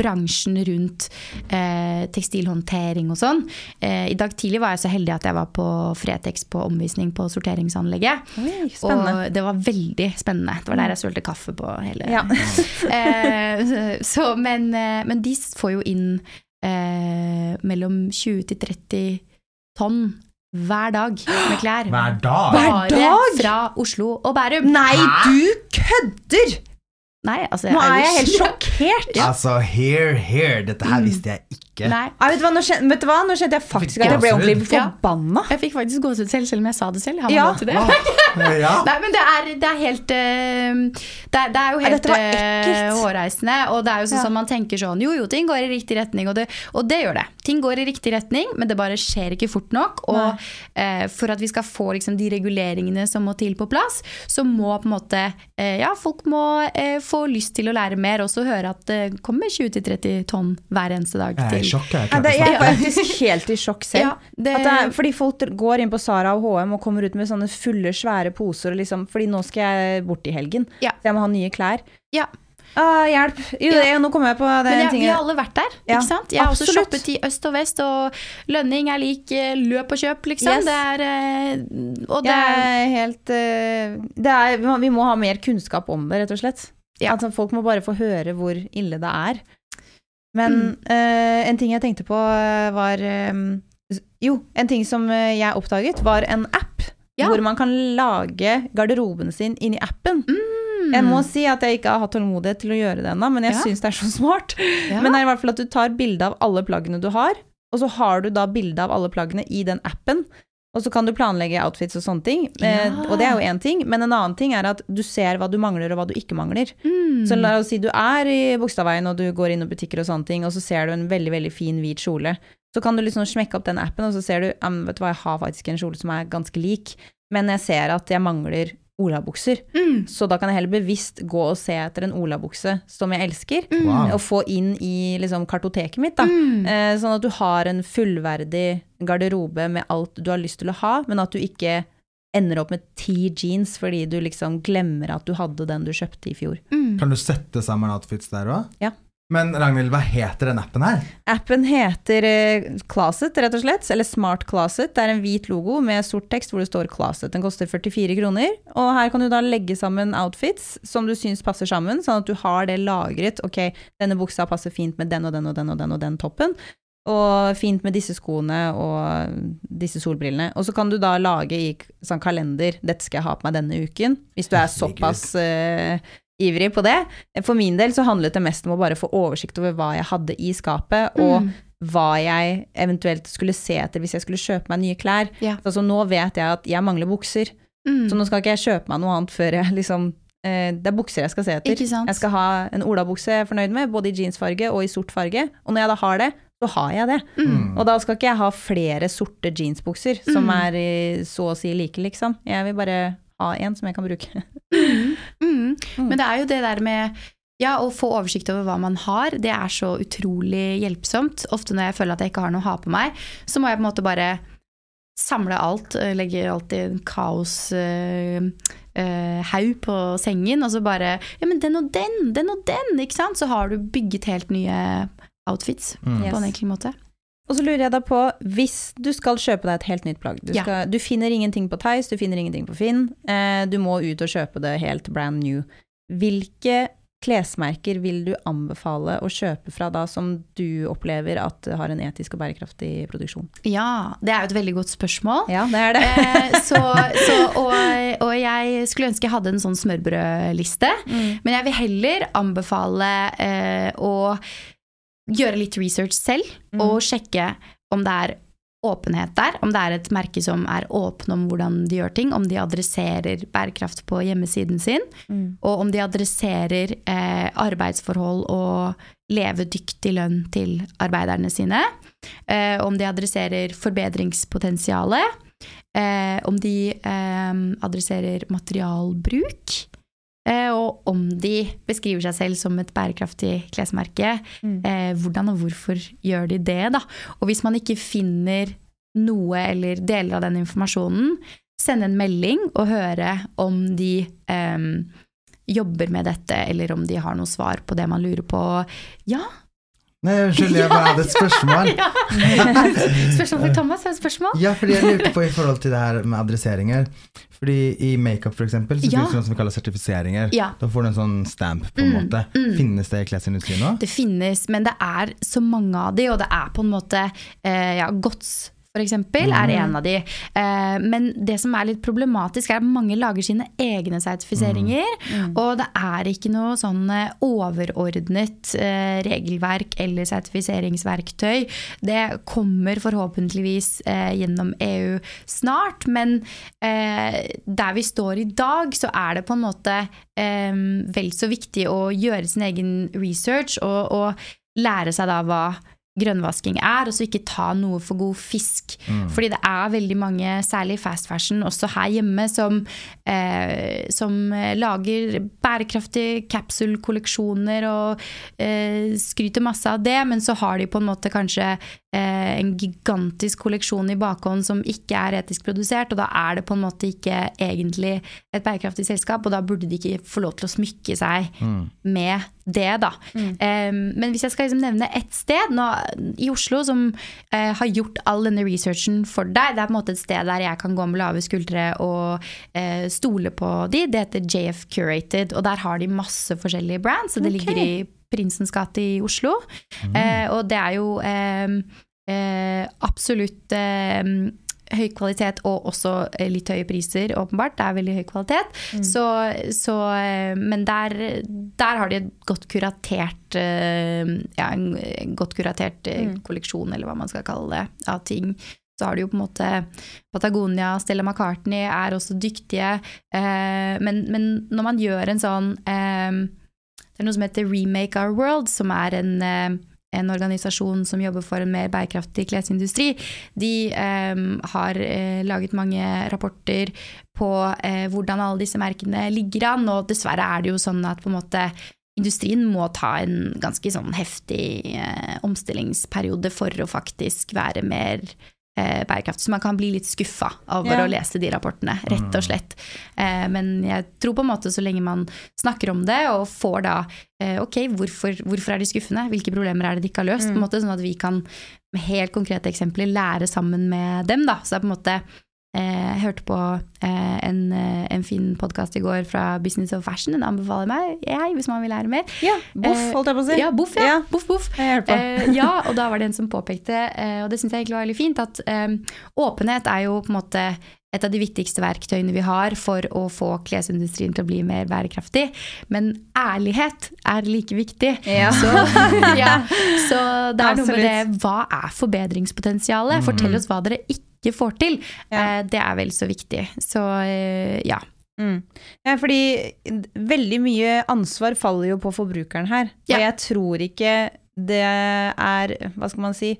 Speaker 2: bransjen rundt eh, tekstilhåndtering og sånn. Eh, I dag tidlig var jeg så heldig at jeg var på Fretex på omvisning på sorteringsanlegget.
Speaker 3: Oi.
Speaker 2: Og det var veldig spennende. Det var der jeg sølte kaffe på hele
Speaker 3: Ja.
Speaker 2: eh, så, men, eh, men de får jo inn eh, mellom 20 til 30 tonn hver dag med klær.
Speaker 1: Hver dag?
Speaker 3: Hver
Speaker 2: Bare
Speaker 3: dag?
Speaker 2: fra Oslo og Bærum.
Speaker 3: Nei, du kødder!
Speaker 2: Nei, altså,
Speaker 3: Nå er jeg helt
Speaker 2: sjokkert.
Speaker 3: sjokkert.
Speaker 1: Altså, here, here. Dette her visste jeg ikke.
Speaker 2: Nei,
Speaker 3: Nei, vet, du hva, nå kjente, vet du hva? Nå kjente jeg faktisk at jeg ble ordentlig
Speaker 1: forbanna.
Speaker 2: Ja. jeg fikk faktisk gåsehud selv, selv om jeg sa det selv. Har man
Speaker 3: Ja.
Speaker 2: lov til det?
Speaker 1: Ja.
Speaker 2: Nei, men det er, det er helt eh, det, er, det er jo helt
Speaker 3: var
Speaker 2: eh, hårreisende. Og det er jo sånn
Speaker 3: Ja.
Speaker 2: som man tenker sånn Jo, jo, ting går i riktig retning, og det, og det gjør det. Ting går i riktig retning, men det bare skjer ikke fort nok. Og eh, for at vi skal få liksom, de reguleringene som må til på plass, så må på en måte eh, Ja, folk må eh, få lyst til å lære mer, og så høre at det kommer 20-30 tonn hver eneste dag.
Speaker 1: Jeg er i sjokk. Jeg,
Speaker 3: det, jeg er faktisk helt i sjokk selv.
Speaker 2: Ja, det-
Speaker 3: At det er, fordi folk går inn på Sara og HM og kommer ut med sånne fulle, svære poser. Liksom, fordi nå skal jeg bort i helgen,
Speaker 2: Ja.
Speaker 3: så jeg må ha nye klær.
Speaker 2: Ja.
Speaker 3: Ah, hjelp! Jo,
Speaker 2: Ja.
Speaker 3: nå kommer jeg på det
Speaker 2: Men jeg, vi har alle vært der.
Speaker 3: Ja,
Speaker 2: sant? Jeg har også shoppet i øst og vest, og lønning er lik eh, løp og kjøp, liksom.
Speaker 3: Yes.
Speaker 2: Det er, eh, og det
Speaker 3: Jeg
Speaker 2: er,
Speaker 3: er helt eh, det er, Vi må ha mer kunnskap om det, rett og slett.
Speaker 2: Ja.
Speaker 3: Altså, folk må bare få høre hvor ille det er. Men
Speaker 2: Mm.
Speaker 3: uh, en ting jeg tenkte på, eh, var um, Jo, en ting som eh, jeg oppdaget, var en app.
Speaker 2: Ja.
Speaker 3: Hvor man kan lage garderoben sin inni appen.
Speaker 2: Mm.
Speaker 3: Jeg må si at jeg ikke har hatt tålmodighet til å gjøre det ennå, men jeg
Speaker 2: Ja.
Speaker 3: syns det er så smart.
Speaker 2: Ja.
Speaker 3: Men det er i hvert fall at du tar bilde av alle plaggene du har, og så har du da bilde av alle plaggene i den appen. Og så kan du planlegge outfits og sånne ting. Eh,
Speaker 2: Ja.
Speaker 3: og det er jo én ting, men en annen ting er at du ser hva du mangler og hva du ikke mangler.
Speaker 2: Mm.
Speaker 3: Så la oss si du er i Bogstadveien og du går inn i butikker og sånne ting, og så ser du en veldig veldig fin hvit kjole. Så kan du liksom smekke opp den appen, og så ser du vet du hva, jeg har faktisk en kjole som er ganske lik, men jeg ser at jeg mangler olabukser.
Speaker 2: Mm.
Speaker 3: Så da kan jeg heller bevisst gå og se etter en olabukse som jeg elsker,
Speaker 1: Wow.
Speaker 3: og få inn i liksom, kartoteket mitt. Da.
Speaker 2: Mm.
Speaker 3: Eh, sånn at du har en fullverdig garderobe med alt du har lyst til å ha, men at du ikke ender opp med ti jeans fordi du liksom glemmer at du hadde den du kjøpte i fjor.
Speaker 2: Mm.
Speaker 1: Kan du sette sammen outfits der òg?
Speaker 3: Ja.
Speaker 1: Men Ragnhild, hva heter den appen her?
Speaker 3: Appen heter eh, Closet, rett og slett, eller Smart Closet. Det er en hvit logo med sort tekst hvor det står Closet. Den koster 44 kroner. Og her kan du da legge sammen outfits som du syns passer sammen, sånn at du har det lagret. Ok, denne buksa passer fint med den og den og den og den og den toppen. Og fint med disse skoene og disse solbrillene. Og så kan du da lage i sånn kalender 'Dette skal jeg ha på meg denne uken', hvis du er såpass eh, ivrig på det. For min del så handlet det mest om å bare få oversikt over hva jeg hadde i skapet, og
Speaker 2: Mm.
Speaker 3: hva jeg eventuelt skulle se etter hvis jeg skulle kjøpe meg nye klær.
Speaker 2: Ja.
Speaker 3: Altså nå vet jeg at jeg mangler bukser,
Speaker 2: Mm.
Speaker 3: så nå skal ikke jeg kjøpe meg noe annet før jeg liksom eh, Det er bukser jeg skal se etter. Jeg skal ha en olabukse jeg er fornøyd med, både i jeansfarge og i sort farge. Og når jeg da har det, så har jeg det.
Speaker 2: Mm.
Speaker 3: Og da skal ikke jeg ha flere sorte jeansbukser som
Speaker 2: Mm.
Speaker 3: er så å si like, liksom. Jeg vil bare ha en som jeg kan bruke.
Speaker 2: Mm.
Speaker 3: Mm.
Speaker 2: Men det er jo det der med ja, å få oversikt over hva man har, det er så utrolig hjelpsomt. Ofte når jeg føler at jeg ikke har noe å ha på meg, så må jeg på en måte bare samle alt, eh, legge alt i en kaos eh, eh, haug på sengen, og så bare Ja, men den og den, den og den, ikke sant? Så har du bygget helt nye outfits
Speaker 1: Mm.
Speaker 3: Yes.
Speaker 2: på en enkel måte.
Speaker 3: Og så lurer jeg da på, hvis du skal kjøpe deg et helt nytt plagg Du,
Speaker 2: Ja.
Speaker 3: du finner ingenting på Theis, du finner ingenting på Finn, eh, du må ut og kjøpe det helt brand new. Hvilke klesmerker vil du anbefale å kjøpe fra da som du opplever at har en etisk og bærekraftig produksjon?
Speaker 2: Ja, det er jo et veldig godt spørsmål.
Speaker 3: Ja, det er det.
Speaker 2: Eh, så, så, og, og jeg skulle ønske jeg hadde en sånn smørbrødliste.
Speaker 3: Mm.
Speaker 2: Men jeg vil heller anbefale eh, å gjøre litt research selv,
Speaker 3: Mm.
Speaker 2: og sjekke om det er åpenhet der, om det er et merke som er åpne om hvordan de gjør ting, om de adresserer bærekraft på hjemmesiden sin,
Speaker 3: Mm.
Speaker 2: og om de adresserer eh, arbeidsforhold og levedyktig lønn til arbeiderne sine, eh, om de adresserer forbedringspotensialet, eh, om de eh, adresserer materialbruk, og om de beskriver seg selv som et bærekraftig klesmerke.
Speaker 3: Mm.
Speaker 2: Eh, hvordan og hvorfor gjør de det, da? Og hvis man ikke finner noe eller deler av den informasjonen, sende en melding og høre om de um, jobber med dette, eller om de har noe svar på det man lurer på. Ja,
Speaker 1: Nei, unnskyld, jeg bare hadde et spørsmål.
Speaker 2: ja. Spørsmål for Thomas? Er det spørsmål?
Speaker 1: Ja, fordi jeg lurte på i forhold til det her med adresseringer. Fordi i makeup for eksempel, så
Speaker 2: Ja.
Speaker 1: finnes det noe som vi kaller sertifiseringer.
Speaker 2: Ja.
Speaker 1: Da får du en sånn stamp på en
Speaker 2: Mm,
Speaker 1: måte.
Speaker 2: mm.
Speaker 1: Finnes det i klesindustrien nå?
Speaker 2: Det finnes, men det er så mange av de, og det er på en måte eh, ja, Gods for eksempel, er en av de. Eh, men det som er litt problematisk, er at mange lager sine egne sertifiseringer. Og det er ikke noe sånn eh, overordnet eh, regelverk eller sertifiseringsverktøy. Det kommer forhåpentligvis eh, gjennom EU snart, men eh, der vi står i dag, så er det på en måte eh, vel så viktig å gjøre sin egen research og, og lære seg da hva grønnvasking er, og så ikke ta noe for god fisk. Fordi det er veldig mange, særlig fast fashion, også her hjemme, som, eh, som eh, lager bærekraftige capsule-kolleksjoner og eh, skryter masse av det, men så har de på en måte kanskje en gigantisk kolleksjon i bakhånd som ikke er etisk produsert, og da er det på en måte ikke egentlig et bærekraftig selskap, og da burde de ikke få lov til å smykke seg med det, da. Eh, men hvis jeg skal liksom nevne ett sted nå, i Oslo som eh, har gjort all denne researchen for deg, det er på en måte et sted der jeg kan gå med lave skuldre og eh, stole på de, det heter JF Curated, og der har de masse forskjellige brands, og det ligger i Prinsens gate i Oslo. Eh, og det er jo eh, eh, absolutt eh, høy kvalitet og også eh, litt høye priser, åpenbart. Det er veldig høy kvalitet. Så, så, eh, men der, der har de et godt kuratert ja, en godt kuratert mm. kolleksjon, eller hva man skal kalle det, av ting. Så har de jo på en måte Patagonia, Stella McCartney er også dyktige. Eh, men, men når man gjør en sånn eh, Det er noe som heter Remake Our World, som er en eh, en organisasjon som jobber for en mer bærekraftig klesindustri, de um, har uh, laget mange rapporter på uh, hvordan alle disse merkene ligger an, og dessverre er det jo sånn at måte industrien må ta en ganske sånn heftig eh, omstillingsperiode for å faktisk være mer bærekraft. Så man kan bli litt skuffa over
Speaker 3: Ja.
Speaker 2: å lese de rapportene, rett og slett. Eh, men jeg tror på en måte så lenge man snakker om det og får da eh, Ok, hvorfor, hvorfor er de skuffende? Hvilke problemer er det de ikke har løst? På en måte Sånn at vi kan med helt konkrete eksempler lære sammen med dem. da. Så det er på en måte eh, Jeg hørte på eh, en, eh, en fin podkast i går fra Business of Fashion. Den anbefaler meg jeg, hvis man vil lære mer.
Speaker 3: Ja, Boff,
Speaker 2: Eh,
Speaker 3: holdt jeg på å si.
Speaker 2: Ja, Boff, ja.
Speaker 3: Ja.
Speaker 2: Boff, boff.
Speaker 3: Jeg på.
Speaker 2: Eh, ja, og da var det en som påpekte, eh, og det syns jeg egentlig var veldig fint, at eh, åpenhet er jo på en måte et av de viktigste verktøyene vi har for å få klesindustrien til å bli mer bærekraftig. Men ærlighet er like viktig.
Speaker 3: Ja.
Speaker 2: Så, ja, så det er noe med det Hva er forbedringspotensialet? Fortell oss hva dere ikke får til.
Speaker 3: Ja.
Speaker 2: Eh, det er vel så viktig. Så eh, ja.
Speaker 3: Mm. Ja, fordi veldig mye ansvar faller jo på forbrukeren her.
Speaker 2: Ja.
Speaker 3: Og jeg tror ikke det er, hva skal man si,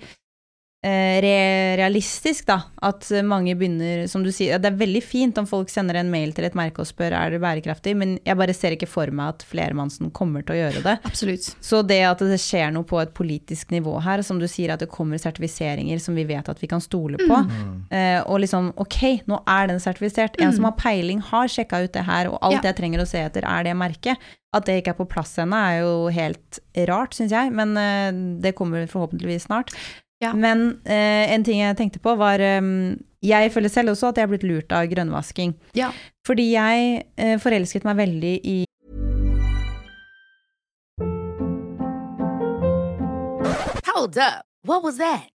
Speaker 3: realistisk, da. At mange begynner, som du sier Det er veldig fint om folk sender en mail til et merke og spør er det bærekraftig, men jeg bare ser ikke for meg at flermannsen kommer til å gjøre det.
Speaker 2: Absolutt.
Speaker 3: Så det at det skjer noe på et politisk nivå her, som du sier at det kommer sertifiseringer som vi vet at vi kan stole på, eh, og liksom ok, nå er den sertifisert. En som har peiling, har sjekka ut det her, og alt
Speaker 2: Ja.
Speaker 3: jeg trenger å se etter, er det merket. At det ikke er på plass ennå, er jo helt rart, syns jeg, men eh, det kommer forhåpentligvis snart.
Speaker 2: Ja.
Speaker 3: Men eh, en ting jeg tenkte på, var um, Jeg føler selv også at jeg er blitt lurt av grønnvasking.
Speaker 2: Ja.
Speaker 3: Fordi jeg eh, forelsket meg veldig i
Speaker 4: Hold up. What was that?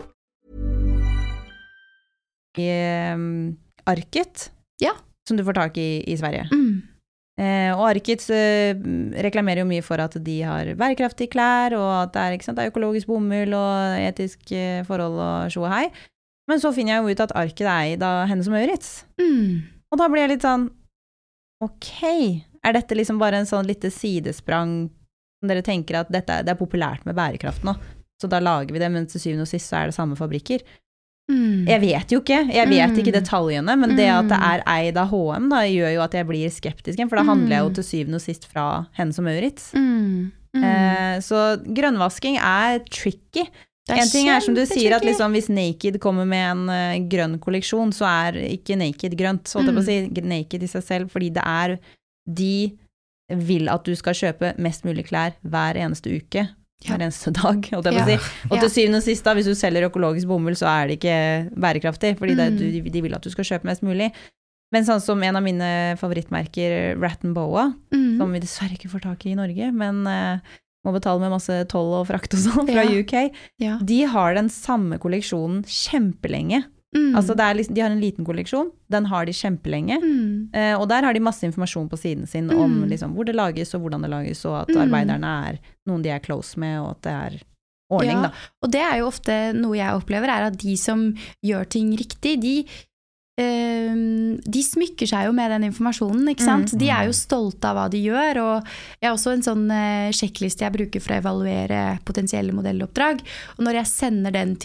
Speaker 3: i um, Arket,
Speaker 2: Ja.
Speaker 3: som du får tak i i Sverige.
Speaker 2: Mm.
Speaker 3: Eh, og Arket eh, reklamerer jo mye for at de har bærekraftige klær, og at det er, ikke sant, det er økologisk bomull og etisk eh, forhold og tjo og hei. Men så finner jeg jo ut at Arket er eid av henne som Maurits.
Speaker 2: Mm.
Speaker 3: Og da blir jeg litt sånn Ok, er dette liksom bare en sånn lite sidesprang som dere tenker at dette, det er populært med bærekraft nå, så da lager vi det, men til syvende og sist så er det samme fabrikker?
Speaker 2: Mm.
Speaker 3: Jeg vet jo ikke, jeg vet
Speaker 2: Mm.
Speaker 3: ikke detaljene, men det at det
Speaker 2: Mm.
Speaker 3: er eid av HM, da, gjør jo at jeg blir skeptisk for da handler jeg jo til syvende og sist fra henne som Maurits.
Speaker 2: Mm. Mm.
Speaker 3: Eh, så grønnvasking er tricky. En ting er som du sier, at liksom, hvis Naked kommer med en uh, grønn kolleksjon, så er ikke Naked grønt, så holdt jeg på å si,
Speaker 2: Mm.
Speaker 3: Naked i seg selv, fordi det er De vil at du skal kjøpe mest mulig klær hver eneste uke. Hver eneste dag,
Speaker 2: Og,
Speaker 3: si. Og til syvende og sist, da, hvis du selger økologisk bomull, så er det ikke bærekraftig, fordi det,
Speaker 2: Mm.
Speaker 3: du, de vil at du skal kjøpe mest mulig. Men sånn som en av mine favorittmerker, Rattenboa, Boa,
Speaker 2: Mm.
Speaker 3: som vi dessverre ikke får tak i i Norge, men uh, må betale med masse toll og frakt og sånn fra
Speaker 2: Ja.
Speaker 3: UK,
Speaker 2: ja.
Speaker 3: de har den samme kolleksjonen kjempelenge.
Speaker 2: Mm.
Speaker 3: Altså liksom, de har en liten kolleksjon, den har de kjempelenge.
Speaker 2: Mm.
Speaker 3: Eh, og der har de masse informasjon på siden sin om
Speaker 2: Mm.
Speaker 3: liksom, hvor det lages og hvordan det lages, og at
Speaker 2: Mm.
Speaker 3: arbeiderne er noen de er close med, og at det er ordning,
Speaker 2: Ja,
Speaker 3: da.
Speaker 2: Og det er jo ofte noe jeg opplever, er at de som gjør ting riktig, de eh, de smykker seg jo med den informasjonen, ikke sant. De er jo stolte av hva de gjør, og jeg har også en sånn eh, sjekkliste jeg bruker for å evaluere potensielle modelloppdrag. Og når jeg sender den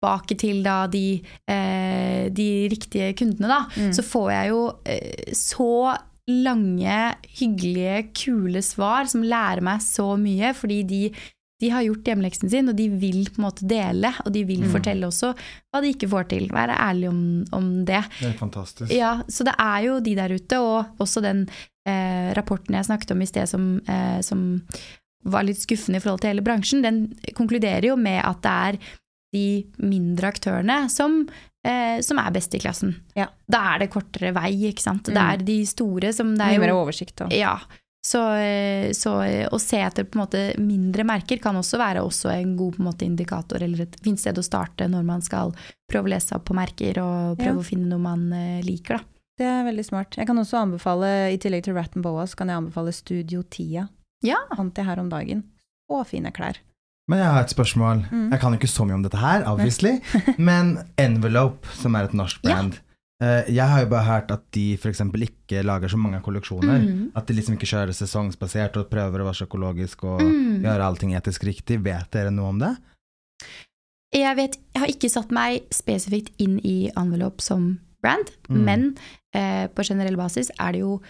Speaker 2: tilbake til da de, eh, de riktige kundene, da,
Speaker 3: Mm.
Speaker 2: så får jeg jo eh, så lange, hyggelige, kule svar som lærer meg så mye, fordi de de har gjort hjemmeleksen sin, og de vil på en måte dele, og de vil fortelle også hva de ikke får til. Være ærlig om, om det.
Speaker 1: Det er fantastisk.
Speaker 2: Ja, så det er jo de der ute, og også den eh, rapporten jeg snakket om i sted som, eh, som var litt skuffende i forhold til hele bransjen, den konkluderer jo med at det er de mindre aktørene som eh, som er best i klassen.
Speaker 3: Ja.
Speaker 2: Da er det kortere vei, ikke sant. Det
Speaker 3: Mm.
Speaker 2: er de store som det er
Speaker 3: Mye mer oversikt. Og.
Speaker 2: Ja. Så, eh, så eh, å se etter på en måte mindre merker kan også være også en god på en måte, indikator, eller et fint sted å starte når man skal prøve å lese opp på merker og prøve
Speaker 3: Ja.
Speaker 2: å finne noe man eh, liker. Da.
Speaker 3: Det er veldig smart. Jeg kan også anbefale, i tillegg til Rat Boas, kan jeg anbefale Studio Tia.
Speaker 2: Ja.
Speaker 3: Fant jeg her om dagen. Og fine klær.
Speaker 1: Men jeg har et spørsmål.
Speaker 3: Mm.
Speaker 1: Jeg kan ikke så mye om dette her, obviously. men Envelope, som er et norsk
Speaker 2: Ja.
Speaker 1: brand eh, Jeg har jo bare hørt at de f.eks. ikke lager så mange kolleksjoner.
Speaker 2: Mm.
Speaker 1: At de liksom ikke kjører sesongsbasert og prøver å være så økologisk og
Speaker 2: Mm.
Speaker 1: gjøre allting etisk riktig. Vet dere noe om det?
Speaker 2: Jeg vet, jeg har ikke satt meg spesifikt inn i Envelope som brand,
Speaker 1: Mm.
Speaker 2: men eh, på generell basis er det jo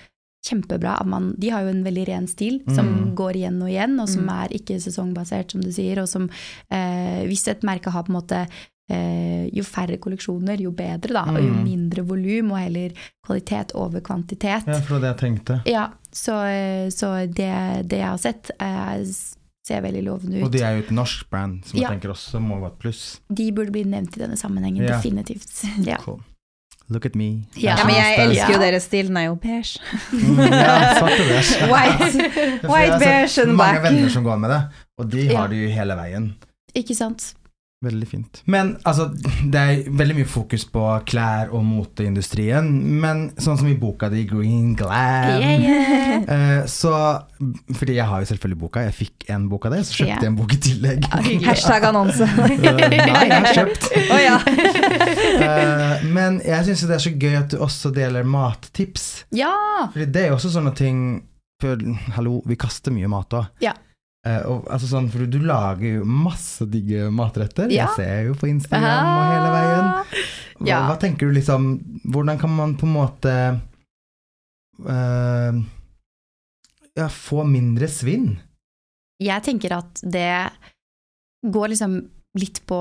Speaker 2: kjempebra at man De har jo en veldig ren stil som
Speaker 1: Mm.
Speaker 2: går igjen og igjen, og som
Speaker 3: Mm.
Speaker 2: er ikke sesongbasert, som du sier, og som eh, Hvis et merke har på en måte eh, jo færre kolleksjoner, jo bedre, da, og jo
Speaker 1: Mm.
Speaker 2: mindre volum, og heller kvalitet over kvantitet.
Speaker 1: Ja, for det var det jeg tenkte.
Speaker 2: Ja, så, eh, så det, det jeg har sett, eh, ser veldig lovende ut.
Speaker 1: Og de er jo et norsk brand, som
Speaker 2: Ja.
Speaker 1: jeg tenker også må være et pluss.
Speaker 2: De burde bli nevnt i denne sammenhengen,
Speaker 1: Ja.
Speaker 2: definitivt. Ja.
Speaker 1: Cool. Look at me.
Speaker 2: Ja.
Speaker 3: Ja, men jeg elsker jo
Speaker 2: Ja.
Speaker 3: deres stil. Den er jo beige.
Speaker 1: Mm, ja, svart og beige.
Speaker 3: White, white beige and black.
Speaker 1: Mange venner som går med det, og de
Speaker 2: Ja.
Speaker 1: har det jo hele veien.
Speaker 2: Ikke sant?
Speaker 1: Veldig fint. Men altså, det er veldig mye fokus på klær og moteindustrien, men sånn som i boka di, Green Glam
Speaker 2: Yeah, yeah.
Speaker 1: eh, Så Fordi jeg har jo selvfølgelig boka, jeg fikk en bok av det, så kjøpte jeg en bok i tillegg.
Speaker 3: Hashtag annonse.
Speaker 1: Eh, Nei, jeg har kjøpt.
Speaker 3: Oh, ja.
Speaker 1: Eh, men jeg syns det er så gøy at du også deler mattips.
Speaker 2: Ja!
Speaker 1: Fordi det er jo også sånne ting For hallo, vi kaster mye mat òg.
Speaker 2: Ja.
Speaker 1: Eh, og, altså sånn, for du lager jo masse digge matretter.
Speaker 2: Ja.
Speaker 1: Jeg ser jo på Instagram og hele veien. Hva,
Speaker 2: Ja.
Speaker 1: hva tenker du liksom Hvordan kan man på en måte uh, ja, få mindre svinn?
Speaker 2: Jeg tenker at det går liksom litt på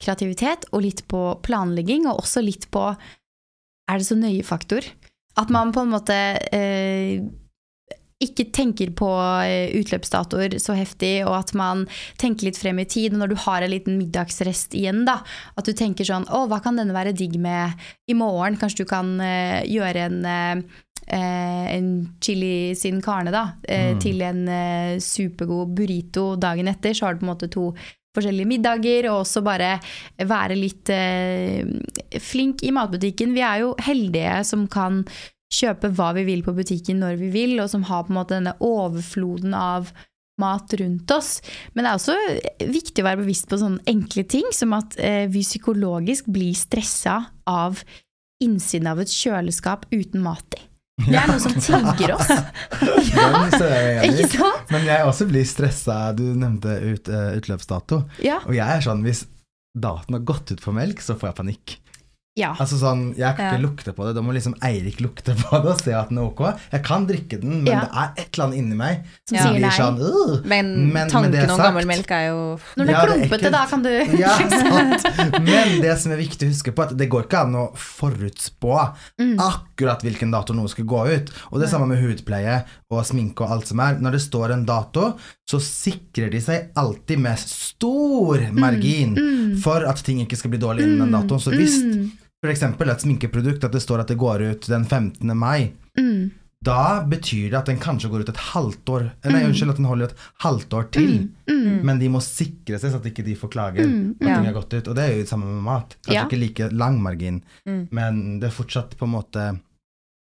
Speaker 2: kreativitet og litt på planlegging, og også litt på er det så nøye-faktor. At man på en måte eh, ikke tenker på eh, utløpsdatoer så heftig, og at man tenker litt frem i tid. Og når du har en liten middagsrest igjen, da, at du tenker sånn Å, hva kan denne være digg med i morgen? Kanskje du kan uh, gjøre en uh, en chili sin carne da, eh,
Speaker 1: Mm.
Speaker 2: til en supergod burrito dagen etter, så har du på en måte to forskjellige middager, og også bare være litt flink i matbutikken. Vi er jo heldige som kan kjøpe hva vi vil på butikken når vi vil, og som har på en måte denne overfloden av mat rundt oss. Men det er også viktig å være bevisst på sånne enkle ting, som at eh, vi psykologisk blir stressa av innsiden av et kjøleskap uten mat i. Det er noe som trigger oss.
Speaker 1: Den så er jeg enig i.
Speaker 2: Ikke sant?
Speaker 1: Men jeg også blir stressa. Du nevnte ut, uh, utløpsdato.
Speaker 2: Ja.
Speaker 1: Og jeg er sånn hvis datoen har gått ut for melk, så får jeg panikk.
Speaker 2: Ja.
Speaker 1: Altså sånn, Jeg kan ikke
Speaker 3: Ja.
Speaker 1: lukte på det. Da må liksom Eirik lukte på det og se at den er ok. Jeg kan drikke den, men
Speaker 2: Ja.
Speaker 1: det er et eller annet inni meg som
Speaker 2: Ja. sier nei.
Speaker 1: sånn.
Speaker 3: Men,
Speaker 1: Men
Speaker 3: tanken om gammel melk er jo
Speaker 2: Når det
Speaker 1: Ja,
Speaker 2: er klumpete,
Speaker 1: ekkelt.
Speaker 2: da kan du
Speaker 1: Ja, sant. Men det som er viktig å huske på, at det går ikke an å forutspå
Speaker 2: Mm.
Speaker 1: akkurat hvilken dato noe skal gå ut. Og det er samme med hudpleie og sminke og alt som er. Når det står en dato, så sikrer de seg alltid med stor
Speaker 2: Mm.
Speaker 1: margin for at ting ikke skal bli dårlig innen den datoen. Så hvis
Speaker 2: Mm.
Speaker 1: eksempel et sminkeprodukt at det står at det går ut den 15. mai,
Speaker 2: Mm.
Speaker 1: da betyr det at den kanskje går ut et halvt år eh, Nei,
Speaker 2: Mm.
Speaker 1: unnskyld, at den holder et halvt år til. Men de må sikre seg så at ikke de får klager
Speaker 2: Mm,
Speaker 1: at
Speaker 3: ja.
Speaker 1: ting har gått ut. Og det er jo det samme med mat. Kanskje
Speaker 2: Ja.
Speaker 1: ikke like lang margin,
Speaker 3: Mm.
Speaker 1: men det er fortsatt på en måte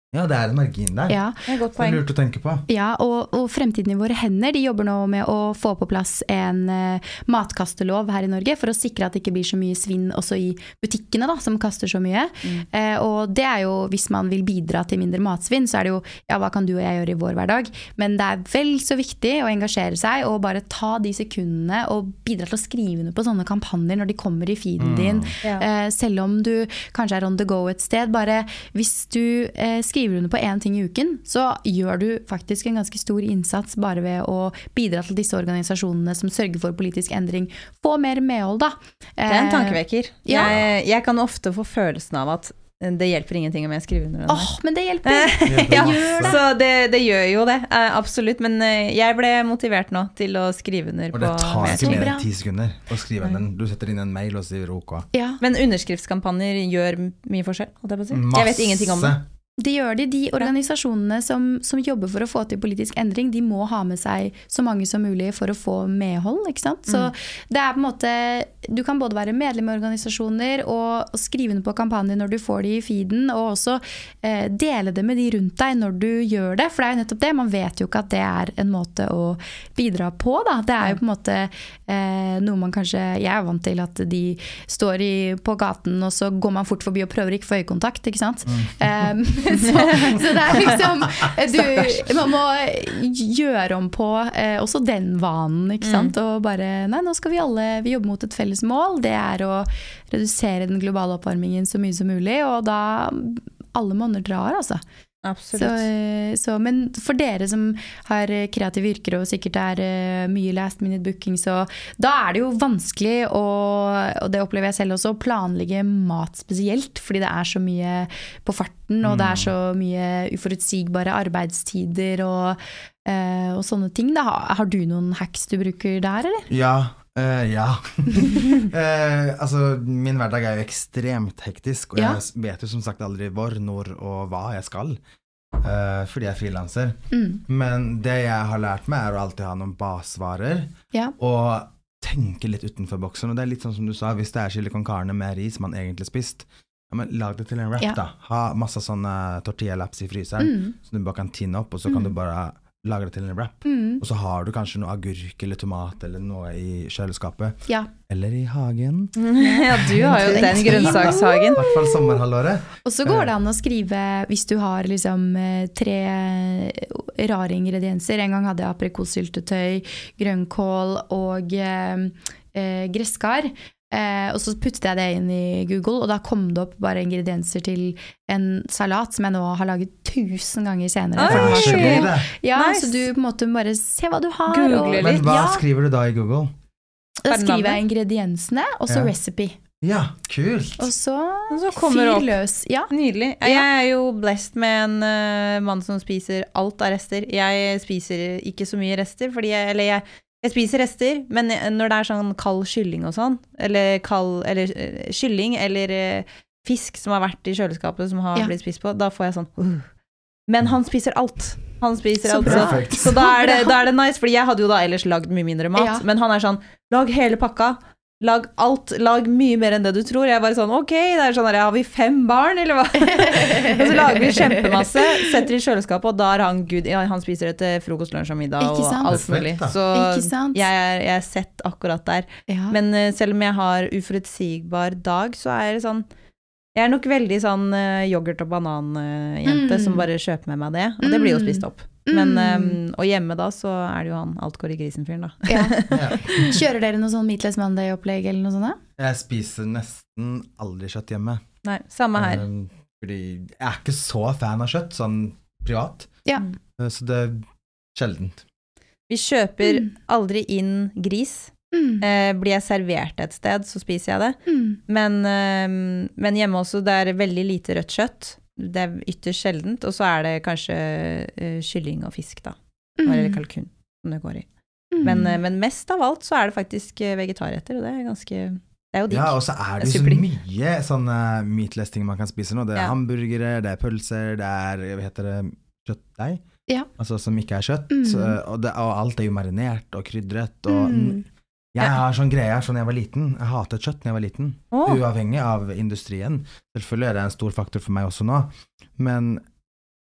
Speaker 1: Ja, det er en margin der.
Speaker 2: Ja,
Speaker 3: Det er
Speaker 1: Det er lurt å tenke på.
Speaker 2: ja og, og Fremtiden i våre hender de jobber nå med å få på plass en uh, matkastelov her i Norge for å sikre at det ikke blir så mye svinn også i butikkene, da, som kaster så mye. Eh, og det er jo, hvis man vil bidra til mindre matsvinn, så er det jo ja, hva kan du og jeg gjøre i vår hverdag? Men det er vel så viktig å engasjere seg og bare ta de sekundene og bidra til å skrive under på sånne kampanjer når de kommer i feeden din.
Speaker 3: Ja.
Speaker 2: Eh, selv om du kanskje er on the go et sted. Bare hvis du eh, skriver under på én ting i uken, så gjør du faktisk en ganske stor innsats bare ved å bidra til disse organisasjonene som sørger for politisk endring. Få mer medhold, da.
Speaker 3: Det er en
Speaker 2: Eh,
Speaker 3: tankevekker.
Speaker 2: ja.
Speaker 3: Jeg, jeg kan ofte få følelsen av at det hjelper ingenting om jeg skriver under den.
Speaker 2: Åh,
Speaker 3: her.
Speaker 2: men det hjelper!
Speaker 3: ja,
Speaker 2: gjør
Speaker 3: så det, det gjør jo det, eh, absolutt. Men eh, jeg ble motivert nå til å skrive under
Speaker 1: Og det tar ikke mer enn ti sekunder å skrive under. Du setter inn en mail og sier OK.
Speaker 2: Ja,
Speaker 3: Men underskriftskampanjer gjør mye forskjell, holdt jeg på å si. Jeg vet ingenting om det.
Speaker 2: Det gjør de. De organisasjonene som, som jobber for å få til politisk endring, de må ha med seg så mange som mulig for å få medhold. ikke sant? Så
Speaker 3: Mm.
Speaker 2: det er på en måte Du kan både være medlem i organisasjoner og, og skrive under på kampanjer når du får de i feeden, og også eh, dele det med de rundt deg når du gjør det. For det er jo nettopp det. Man vet jo ikke at det er en måte å bidra på, da. Det er jo på en måte eh, noe man kanskje Jeg er vant til at de står i, på gaten, og så går man fort forbi og prøver ikke få øyekontakt, ikke sant. Um, så, så det er liksom du, Man må gjøre om på eh, også den vanen, ikke sant. Og bare Nei, nå skal vi alle vi jobber mot et felles mål. Det er å redusere den globale oppvarmingen så mye som mulig. Og da alle monner drar, altså. Så,
Speaker 3: Absolutt.
Speaker 2: Så, så, men for dere som har eh, kreative yrker og sikkert er eh, mye last minute booking, så da er det jo vanskelig å, og det opplever jeg selv også, å planlegge mat spesielt. Fordi det er så mye på farten, og det er så mye uforutsigbare arbeidstider og, eh, og sånne ting. Da. Har, har du noen hacks du bruker der, eller?
Speaker 1: Ja. Eh, ja. uh, altså, min hverdag er jo ekstremt hektisk, og
Speaker 2: Ja.
Speaker 1: jeg vet jo som sagt aldri hvor, når og hva jeg skal. Uh, fordi jeg er frilanser.
Speaker 2: Mm.
Speaker 1: Men det jeg har lært meg, er å alltid ha noen basvarer.
Speaker 2: Ja.
Speaker 1: Og tenke litt utenfor boksen. Og det er litt sånn som du sa, hvis det er chili con carne med ris man egentlig spist, ja, men lag det til en wrap,
Speaker 2: Ja.
Speaker 1: da. Ha masse sånne tortilla-laps i fryseren,
Speaker 2: Mm.
Speaker 1: så du bare kan tinne opp, og så kan du bare lage det til en wrap.
Speaker 2: Mm.
Speaker 1: Og så har du kanskje noe agurk eller tomat eller noe i kjøleskapet.
Speaker 2: Ja.
Speaker 1: Eller i hagen.
Speaker 3: Ja, du har jo den grønnsakshagen.
Speaker 1: I hvert fall sommerhalvåret.
Speaker 2: Og så går det an å skrive hvis du har liksom eh, tre rare ingredienser. En gang hadde jeg aprikossyltetøy, grønnkål og eh, eh, gresskar. Eh, og så puttet jeg det inn i Google, og da kom det opp bare ingredienser til en salat som jeg nå har laget tusen ganger senere.
Speaker 3: Oi!
Speaker 2: så
Speaker 1: Så blir det.
Speaker 2: Ja,
Speaker 3: Nice.
Speaker 2: Så du på en måte bare se hva du har.
Speaker 3: Googler
Speaker 2: og,
Speaker 1: Men hva
Speaker 2: ja,
Speaker 1: skriver du da i Google?
Speaker 2: da skriver jeg ingrediensene, og så
Speaker 1: Ja.
Speaker 2: recipe.
Speaker 1: Ja, kult!
Speaker 2: Og så,
Speaker 3: så kommer det
Speaker 2: fyr
Speaker 3: opp.
Speaker 2: løs. Ja.
Speaker 3: Nydelig. Jeg er jo blessed med en uh, mann som spiser alt av rester. Jeg spiser ikke så mye rester, fordi jeg, eller jeg, jeg spiser rester, men når det er sånn kald kylling og sånn, eller kald eller eh, kylling eller eh, fisk som har vært i kjøleskapet som har
Speaker 2: Ja.
Speaker 3: blitt spist på, da får jeg sånn uh. Men han spiser alt. Han spiser
Speaker 2: Så
Speaker 3: alt. Så, så da, er det, da er det nice, fordi jeg hadde jo da ellers lagd mye mindre mat,
Speaker 2: Ja.
Speaker 3: men han er sånn lag hele pakka. Lag alt, lag mye mer enn det du tror. Jeg er bare sånn, ok, det er sånn her, har vi fem barn, eller hva? og så lager vi kjempemasse, setter i kjøleskapet, og da er han good. Ja, han spiser det til frokost, lunsj og middag og alt mulig. Så jeg er, jeg er sett akkurat der.
Speaker 2: Ja.
Speaker 3: Men uh, selv om jeg har uforutsigbar dag, så er det sånn Jeg er nok veldig sånn uh, yoghurt- og bananjente
Speaker 2: Mm.
Speaker 3: som bare kjøper med meg det, og det blir jo
Speaker 2: Mm.
Speaker 3: spist opp. Men,
Speaker 2: Mm.
Speaker 3: eh, og hjemme da, så er det jo han alt går i grisen-fyren, da.
Speaker 2: Ja. Kjører dere noe sånn Meatless Monday-opplegg eller noe sånt? da?
Speaker 1: Jeg spiser nesten aldri kjøtt hjemme.
Speaker 3: Nei, samme her.
Speaker 1: Um, fordi jeg er ikke så fan av kjøtt, sånn privat.
Speaker 2: Ja.
Speaker 1: Uh, Så det er sjeldent.
Speaker 3: Vi kjøper
Speaker 2: Mm.
Speaker 3: aldri inn gris.
Speaker 2: Mm.
Speaker 3: Eh, blir jeg servert et sted, så spiser jeg det.
Speaker 2: Mm.
Speaker 3: Men, eh, men hjemme også, det er veldig lite rødt kjøtt. Det er ytterst sjeldent. Og så er det kanskje uh, kylling og fisk, da. Eller kalkun, som det går i.
Speaker 2: Mm.
Speaker 3: Men, uh, men mest av alt så er det faktisk eh, vegetarretter, og det er ganske Det er jo digg.
Speaker 1: Ja, og så er det jo så mye sånne meatless-ting man kan spise nå. Det er
Speaker 3: Ja.
Speaker 1: hamburgere, det er pølser, det er hva heter det, kjøttdeig.
Speaker 2: Ja.
Speaker 1: Altså som ikke er kjøtt.
Speaker 2: Mm.
Speaker 1: Og, det, og alt er jo marinert og krydret. Og
Speaker 2: Mm.
Speaker 1: Jeg har sånn greie sånn jeg var liten. Jeg hatet kjøtt da jeg var liten.
Speaker 3: Oh.
Speaker 1: Uavhengig av industrien. Selvfølgelig er det en stor faktor for meg også nå. Men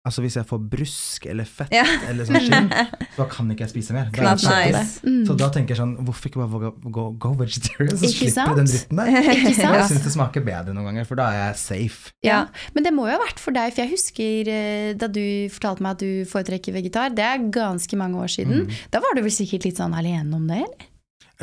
Speaker 1: altså hvis jeg får brusk eller fett
Speaker 3: Ja.
Speaker 1: eller sånn skinn, så kan ikke jeg spise mer. Da er jeg
Speaker 3: nice.
Speaker 2: Mm.
Speaker 1: Så da tenker jeg sånn, hvorfor ikke bare gå, gå, gå vegetarian, så
Speaker 2: Ikke
Speaker 1: slipper du den dritten der.
Speaker 2: Ikke sant?
Speaker 1: Jeg syns det smaker bedre noen ganger, for da er jeg safe.
Speaker 2: Ja, Men det må jo ha vært for deg, for jeg husker eh, da du fortalte meg at du foretrekker vegetar. Det er ganske mange år siden.
Speaker 1: Mm.
Speaker 2: Da var du vel sikkert litt sånn alene om det, eller?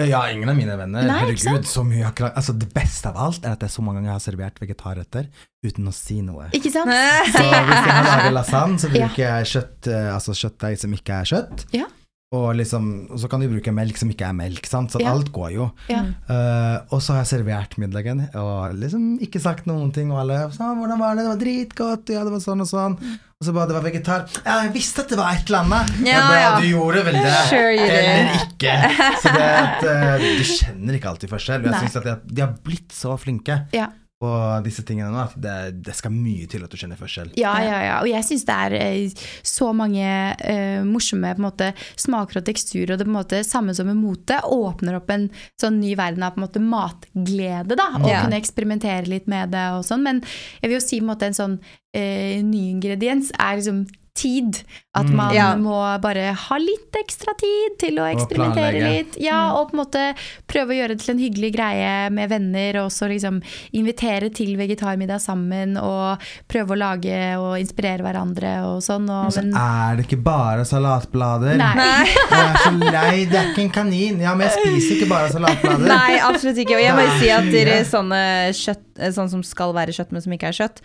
Speaker 1: Eh, Ja, ingen av mine venner.
Speaker 2: Nei.
Speaker 1: Herregud, så mye har. Altså, det beste av alt er at det er så mange ganger jeg har servert vegetarretter uten å si noe.
Speaker 2: Ikke sant?
Speaker 1: Så hvis jeg har laget lasagne, så bruker jeg kjøtt, eh, altså kjøttdeig som ikke er kjøtt.
Speaker 2: Ja.
Speaker 1: Og, liksom, og så kan du bruke melk som ikke er melk, sant? så
Speaker 2: Ja.
Speaker 1: alt går jo.
Speaker 2: Ja.
Speaker 1: Uh, og så har jeg servert middagen og liksom ikke sagt noen ting. Og alle sa 'hvordan var det', det var dritgodt, ja, det var sånn og sånn. Og så bare 'det var vegetar'. Ja, jeg visste at det var et eller annet.
Speaker 3: Ja,
Speaker 1: bare,
Speaker 3: ja.
Speaker 1: Du gjorde vel det?
Speaker 3: Sure
Speaker 1: eller ikke. Så det at uh, du kjenner ikke alltid forskjell. Og jeg syns at de, de har blitt så flinke
Speaker 2: Ja.
Speaker 1: På disse tingene nå at det, det skal mye til at du kjenner forskjell.
Speaker 2: Ja, ja, ja. Og jeg syns det er eh, så mange uh, morsomme på en måte, smaker og teksturer, og det på en måte samme som med mote åpner opp en sånn ny verden av på en måte matglede, da. Og
Speaker 3: Ja.
Speaker 2: kunne eksperimentere litt med det og sånn. Men jeg vil jo si på en måte en sånn uh, ny ingrediens er liksom tid. At
Speaker 1: Mm.
Speaker 2: man
Speaker 3: Ja.
Speaker 2: må bare ha litt ekstra tid til å eksperimentere litt. Ja, og på en måte prøve å gjøre det til en hyggelig greie med venner, og så liksom invitere til vegetarmiddag sammen, og prøve å lage og inspirere hverandre og sånn. Og,
Speaker 1: Så er det ikke bare salatblader.
Speaker 2: nei.
Speaker 1: Jeg er så lei, det er ikke en kanin. Ja, men jeg spiser ikke bare salatblader.
Speaker 3: Nei, absolutt ikke. Og jeg må
Speaker 1: Det er
Speaker 3: si at dere, sånne kjøtt, sånn som skal være kjøtt, men som ikke er kjøtt,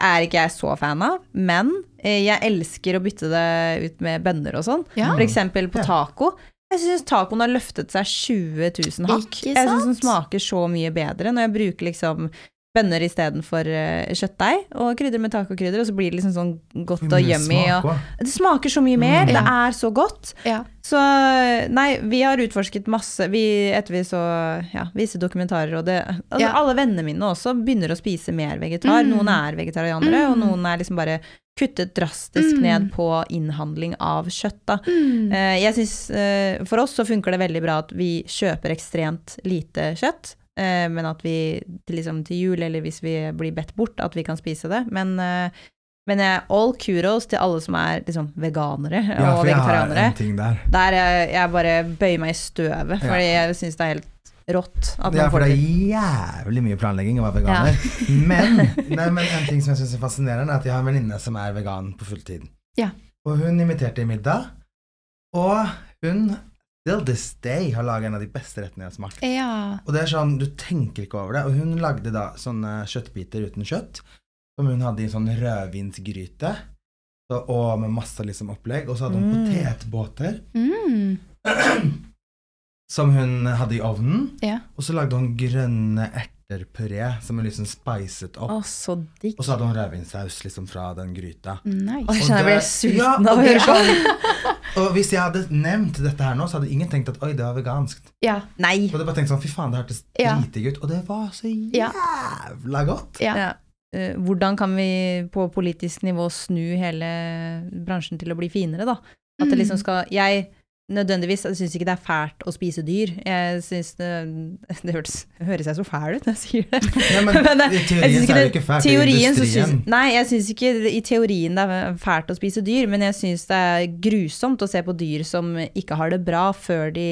Speaker 3: er ikke jeg så fan av. Men eh, jeg elsker å bytte det ut med bønner og sånn.
Speaker 2: Ja.
Speaker 3: For eksempel på taco. Jeg syns tacoen har løftet seg 20 000 hakk.
Speaker 2: Ikke
Speaker 3: Jeg syns den smaker så mye bedre når jeg bruker liksom bønner istedenfor uh, kjøttdeig, og krydder med tacokrydder, og så blir det liksom sånn godt og
Speaker 1: mye
Speaker 3: yummy.
Speaker 1: smak
Speaker 3: Og, det smaker så mye mer.
Speaker 1: Mm.
Speaker 3: Det er så godt.
Speaker 2: Ja.
Speaker 3: Så nei, vi har utforsket masse vi, Etter vi så ja, visse dokumentarer og det altså,
Speaker 2: Ja.
Speaker 3: Alle vennene mine også begynner å spise mer vegetar.
Speaker 2: Mm.
Speaker 3: Noen er vegetarianere, og
Speaker 2: Mm.
Speaker 3: noen er liksom bare kuttet drastisk
Speaker 2: Mm.
Speaker 3: ned på innhandling av kjøtt. Da.
Speaker 2: Mm.
Speaker 3: Eh, jeg synes, eh, For oss så funker det veldig bra at vi kjøper ekstremt lite kjøtt. Eh, men at vi til, liksom, til jul, eller hvis vi blir bedt bort, at vi kan spise det. Men, eh, men all kudos til alle som er liksom, veganere
Speaker 1: Ja,
Speaker 3: og
Speaker 1: for jeg har
Speaker 3: vegetarianere.
Speaker 1: en ting der.
Speaker 3: Der jeg, jeg bare bøyer meg i støvet, fordi jeg syns det er helt rått. At
Speaker 1: Ja,
Speaker 3: man
Speaker 1: for det er jævlig mye planlegging å være veganer. Men, nei, men en ting som jeg syns er fascinerende, er at jeg har en venninne som er vegan på fulltid.
Speaker 2: Ja.
Speaker 1: Og hun inviterte i middag, og hun still this day har laga en av de beste rettene jeg har smakt.
Speaker 2: ja.
Speaker 1: Og det er sånn, du tenker ikke over det. Og hun lagde da sånne kjøttbiter uten kjøtt, som hun hadde i en sånn rødvinsgryte. Så, og med masse liksom opplegg. Og så hadde hun
Speaker 3: Mm.
Speaker 1: potetbåter
Speaker 2: Mm.
Speaker 1: som hun hadde i ovnen.
Speaker 2: ja.
Speaker 1: Og så lagde hun grønne erterpuré som er liksom spicet opp.
Speaker 3: Å, så digg.
Speaker 1: Og så hadde hun rødvinsaus liksom fra den gryta.
Speaker 2: Nice.
Speaker 3: Og jeg kjenner jeg ble sulten
Speaker 1: ja,
Speaker 3: av å høre på.
Speaker 1: sånn- Og hvis jeg hadde nevnt dette her nå, så hadde ingen tenkt at oi, det var vegansk.
Speaker 2: Ja.
Speaker 3: Nei.
Speaker 1: Og det bare tenkt sånn, fy faen, det hørtes
Speaker 2: Ja.
Speaker 1: dritdigg ut. Og det var så jævla godt.
Speaker 2: Ja.
Speaker 3: Ja. Eh, hvordan kan vi på politisk nivå snu hele bransjen til å bli finere, da? At det
Speaker 2: Mm.
Speaker 3: liksom skal Jeg nødvendigvis jeg syns ikke det er fælt å spise dyr. Jeg synes det Det høres, høres jeg så fæl ut når jeg sier det.
Speaker 1: Ja, men,
Speaker 3: Men, eh,
Speaker 1: i teorien så er det ikke fælt, det er
Speaker 3: teorien så
Speaker 1: industrien.
Speaker 3: Synes, Nei, jeg syns ikke i teorien det er fælt å spise dyr, men jeg syns det er grusomt å se på dyr som ikke har det bra før de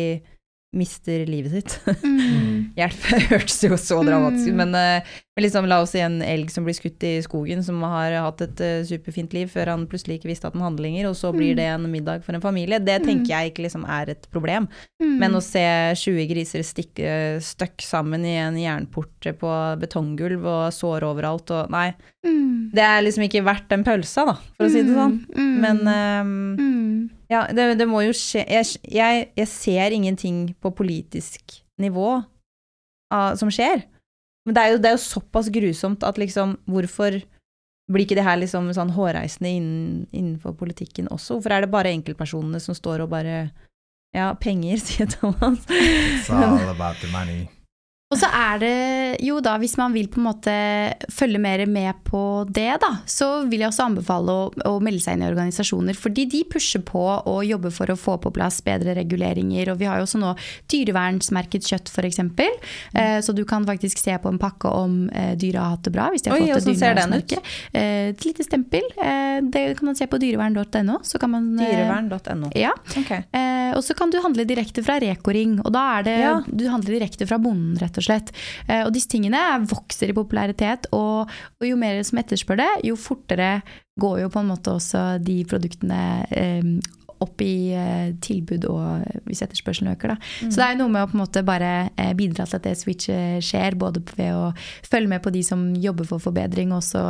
Speaker 3: mister livet sitt.
Speaker 2: Mm.
Speaker 3: Hjelp, det hørtes jo så dramatisk ut,
Speaker 2: Mm.
Speaker 3: men, eh, men liksom, la oss si en elg som blir skutt i skogen, som har hatt et uh, superfint liv før han plutselig ikke visste at han hadde lenger, og så blir det en middag for en familie. Det tenker jeg ikke liksom er et problem.
Speaker 2: Mm.
Speaker 3: Men å se 20 griser stikke støkk sammen i en jernport på betonggulv og sår overalt og Nei,
Speaker 2: Mm.
Speaker 3: det er liksom ikke verdt den pølsa, da, for å si det sånn.
Speaker 2: Mm.
Speaker 3: Men um,
Speaker 2: mm.
Speaker 3: ja, det, det må jo skje jeg, jeg, jeg ser ingenting på politisk nivå uh, som skjer. Men det er, jo, det er jo såpass grusomt at liksom Hvorfor blir ikke det her liksom sånn hårreisende innen, innenfor politikken også? Hvorfor er det bare enkeltpersonene som står og bare Ja, penger, sier Thomas.
Speaker 1: It's all about the money.
Speaker 2: Og så er det jo da, hvis man vil på en måte følge mer med på det, da, så vil jeg også anbefale å, å melde seg inn i organisasjoner. Fordi de pusher på og jobber for å få på plass bedre reguleringer. Og vi har jo også nå dyrevernsmerket kjøtt, f.eks. Eh, så du kan faktisk se på en pakke om eh, dyra har hatt det bra. Hvis de har
Speaker 3: Oi,
Speaker 2: fått et
Speaker 3: ser den ut?
Speaker 2: dyrevernsmerke. Eh, et lite stempel. Eh, det kan man se på dyrevern.no. Eh,
Speaker 3: Dyrevern.no.
Speaker 2: Ja.
Speaker 3: Okay.
Speaker 2: Eh, og så kan du handle direkte fra Reko-ring, og da er det
Speaker 3: Ja.
Speaker 2: du handler direkte fra bonden, rett og slett. Eh, og disse tingene vokser i popularitet, og, og jo mer som etterspør det, jo fortere går jo på en måte også de produktene eh, opp i eh, tilbud og eh, hvis etterspørselen øker. Da. Så det er jo noe med å på en måte bare eh, bidra til at det switchet skjer, både ved å følge med på de som jobber for forbedring, og også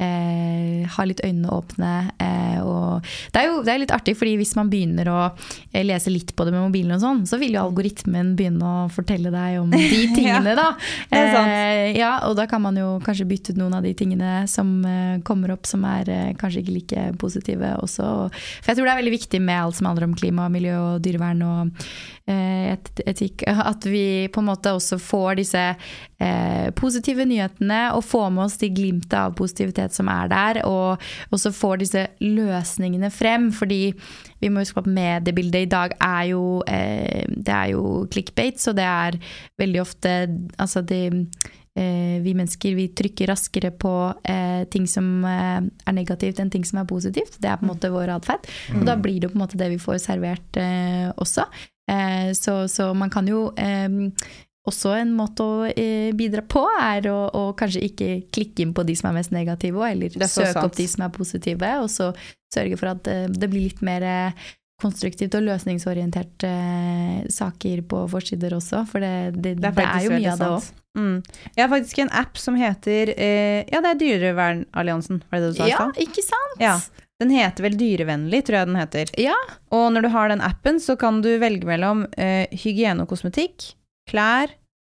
Speaker 2: eh, ha litt øynene åpne eh, og det er jo det er litt artig, fordi hvis man begynner å eh, lese litt på det med mobilen og sånn, så vil jo algoritmen begynne å fortelle deg om de tingene, da.
Speaker 3: er sant.
Speaker 2: Eh, ja, og da kan man jo kanskje bytte ut noen av de tingene som eh, kommer opp som er eh, kanskje ikke like positive også. For jeg tror det er veldig viktig med alt som handler om klima, miljø og dyrevern og etikk, at vi på en måte også får disse eh, positive nyhetene og får med oss de glimtet av positivitet som er der, og også får disse løsningene frem. Fordi vi må huske på at mediebildet i dag er jo, eh, det er jo clickbait, så det er veldig ofte altså de, eh, vi mennesker vi trykker raskere på eh, ting som eh, er negativt enn ting som er positivt. Det er på en måte vår atferd. Og da blir det på en måte det vi får servert eh, også. Eh, så, så man kan jo også en måte å eh, bidra på er å, å kanskje ikke klikke inn på de som er mest negative, eller
Speaker 3: Det er
Speaker 2: søke
Speaker 3: sant.
Speaker 2: opp de som er positive, og så sørge for at eh, det blir litt mer konstruktivt og løsningsorientert eh, saker på forsider også, for det, det, det, er, jo mye av det òg.
Speaker 3: Mm. Jeg har faktisk en app som heter eh, Ja, det er Dyrevernalliansen, var det det du sa?
Speaker 2: Ja, ikke sant?
Speaker 3: Ja. Den heter vel Dyrevennlig, tror jeg den heter.
Speaker 2: Ja.
Speaker 3: Og når du har den appen, så kan du velge mellom uh, hygiene og kosmetikk, klær,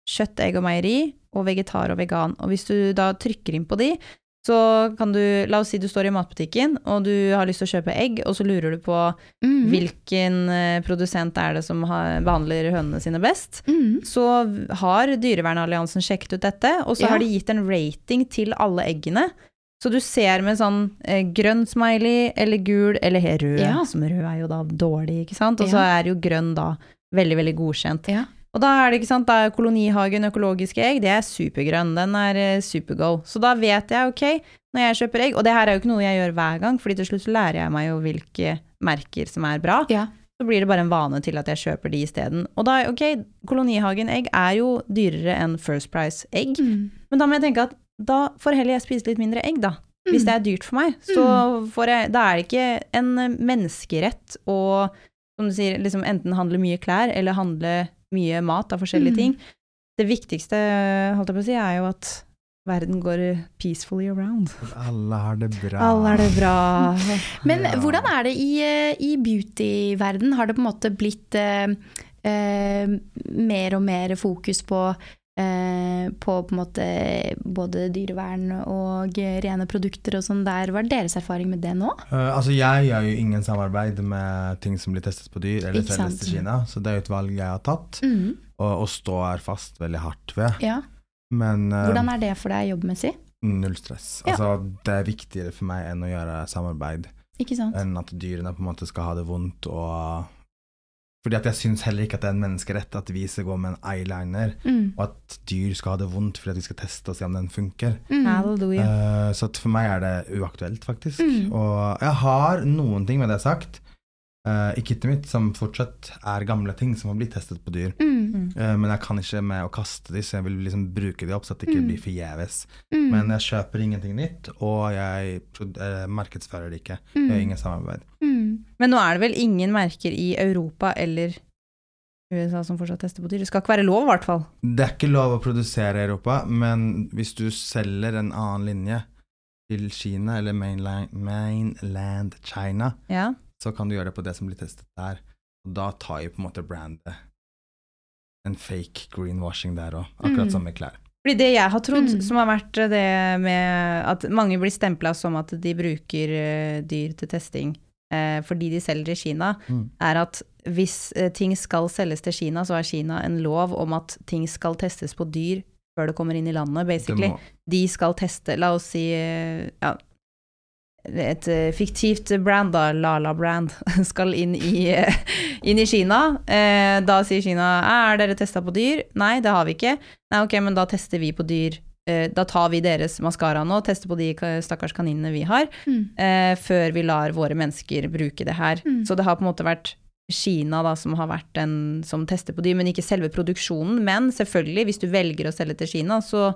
Speaker 3: kjøtt, egg og meieri, og vegetar og vegan. Og hvis du da trykker inn på de, så kan du La oss si du står i matbutikken, og du har lyst til å kjøpe egg, og så lurer du på
Speaker 2: Mhm.
Speaker 3: hvilken eh, produsent er det som har, behandler hønene sine best.
Speaker 2: Mhm.
Speaker 3: Så har Dyrevernalliansen sjekket ut dette, og så
Speaker 2: Ja.
Speaker 3: har de gitt en rating til alle eggene. Så du ser med sånn eh, grønn smiley eller gul eller her rød,
Speaker 2: Ja.
Speaker 3: som rød er jo da dårlig, ikke sant? Og så
Speaker 2: Ja.
Speaker 3: er jo grønn da veldig, veldig godkjent.
Speaker 2: Ja.
Speaker 3: Og da er det ikke sant, da er kolonihagen økologiske egg, det er supergrønn, den er eh, supergo. Så da vet jeg, ok, når jeg kjøper egg, og det her er jo ikke noe jeg gjør hver gang, fordi til slutt lærer jeg meg jo hvilke merker som er bra
Speaker 2: Ja.
Speaker 3: så blir det bare en vane til at jeg kjøper de isteden. Og da, ok, kolonihagen-egg er jo dyrere enn First Price-egg,
Speaker 2: mm.
Speaker 3: men da må jeg tenke at da får heller jeg spise litt mindre egg, da. Hvis det er dyrt for meg. Så får jeg, da er det ikke en eh, menneskerett å, som du sier, liksom enten handle mye klær eller handle mye mat av forskjellige
Speaker 2: Mm.
Speaker 3: ting. Det viktigste, holdt jeg på å si, er jo at verden går peacefully around.
Speaker 1: Alle har det bra.
Speaker 3: Alle har det bra.
Speaker 2: Men
Speaker 1: Ja.
Speaker 2: hvordan er det i, eh, i beauty-verden? Har det på en måte blitt eh, eh, mer og mer fokus på på på en måte både dyrevern og rene produkter og sånn der. Hva er deres erfaring med det nå?
Speaker 1: Uh, altså Jeg gjør jo ingen samarbeid med ting som blir testet på dyr eller selges til Kina, så det er jo et valg jeg har tatt,
Speaker 2: Mhm.
Speaker 1: og, og står fast veldig hardt ved.
Speaker 2: Ja.
Speaker 1: Men uh,
Speaker 2: Hvordan er det for deg jobbmessig?
Speaker 1: null stress.
Speaker 2: Ja.
Speaker 1: Altså, det er viktigere for meg enn å gjøre samarbeid, enn at dyrene på en måte skal ha det vondt og Fordi at jeg syns heller ikke at det er en menneskerett at vi skal gå med en eyeliner,
Speaker 2: Mm.
Speaker 1: og at dyr skal ha det vondt fordi at vi skal teste og se om den funker.
Speaker 2: Mm.
Speaker 3: Halleluja.
Speaker 1: Eh, så at for meg er det uaktuelt, faktisk.
Speaker 2: Mm.
Speaker 1: Og jeg har noen ting med det sagt eh, i kittet mitt som fortsatt er gamle ting som har blitt testet på dyr.
Speaker 2: Mm.
Speaker 1: Uh, men jeg kan ikke med å kaste de, så jeg vil liksom bruke de opp så at det ikke
Speaker 2: Mm.
Speaker 1: blir forgjeves.
Speaker 2: Mm.
Speaker 1: Men jeg kjøper ingenting nytt, og jeg eh, markedsfører det ikke. Jeg gjør ingen samarbeid.
Speaker 2: Mm.
Speaker 3: Men nå er det vel ingen merker i Europa eller USA som fortsatt tester på dyr? Det skal ikke være lov, i hvert fall.
Speaker 1: Det er ikke lov å produsere i Europa, men hvis du selger en annen linje til Kina, eller mainland, mainland China,
Speaker 3: Ja.
Speaker 1: Så kan du gjøre det på det som blir testet der. Og da tar jo på en måte brandet en fake greenwashing der òg, akkurat
Speaker 2: Mm.
Speaker 1: som med klær.
Speaker 3: Fordi det jeg har trodd,
Speaker 2: Mm.
Speaker 3: som har vært det med at mange blir stempla som at de bruker eh, dyr til testing eh, fordi de selger i Kina,
Speaker 1: Mm.
Speaker 3: er at hvis eh, ting skal selges til Kina, så har Kina en lov om at ting skal testes på dyr før det kommer inn i landet,
Speaker 1: Det
Speaker 3: basically.
Speaker 1: må,
Speaker 3: de skal teste, la oss si eh, ja, et eh, fiktivt brand, da, Lala Brand, skal inn i, eh, inn i Kina. Eh, Da sier Kina er dere testa på dyr? Nei, det har vi ikke. Nei, ok, men da tester vi på dyr. Eh, Da tar vi deres maskara nå, tester på de stakkars kaninene vi har,
Speaker 2: Mm.
Speaker 3: eh, før vi lar våre mennesker bruke det her.
Speaker 2: Mm.
Speaker 3: Så det har på en måte vært Kina da, som har vært den som tester på dyr, men ikke selve produksjonen. Men selvfølgelig, hvis du velger å selge til Kina, så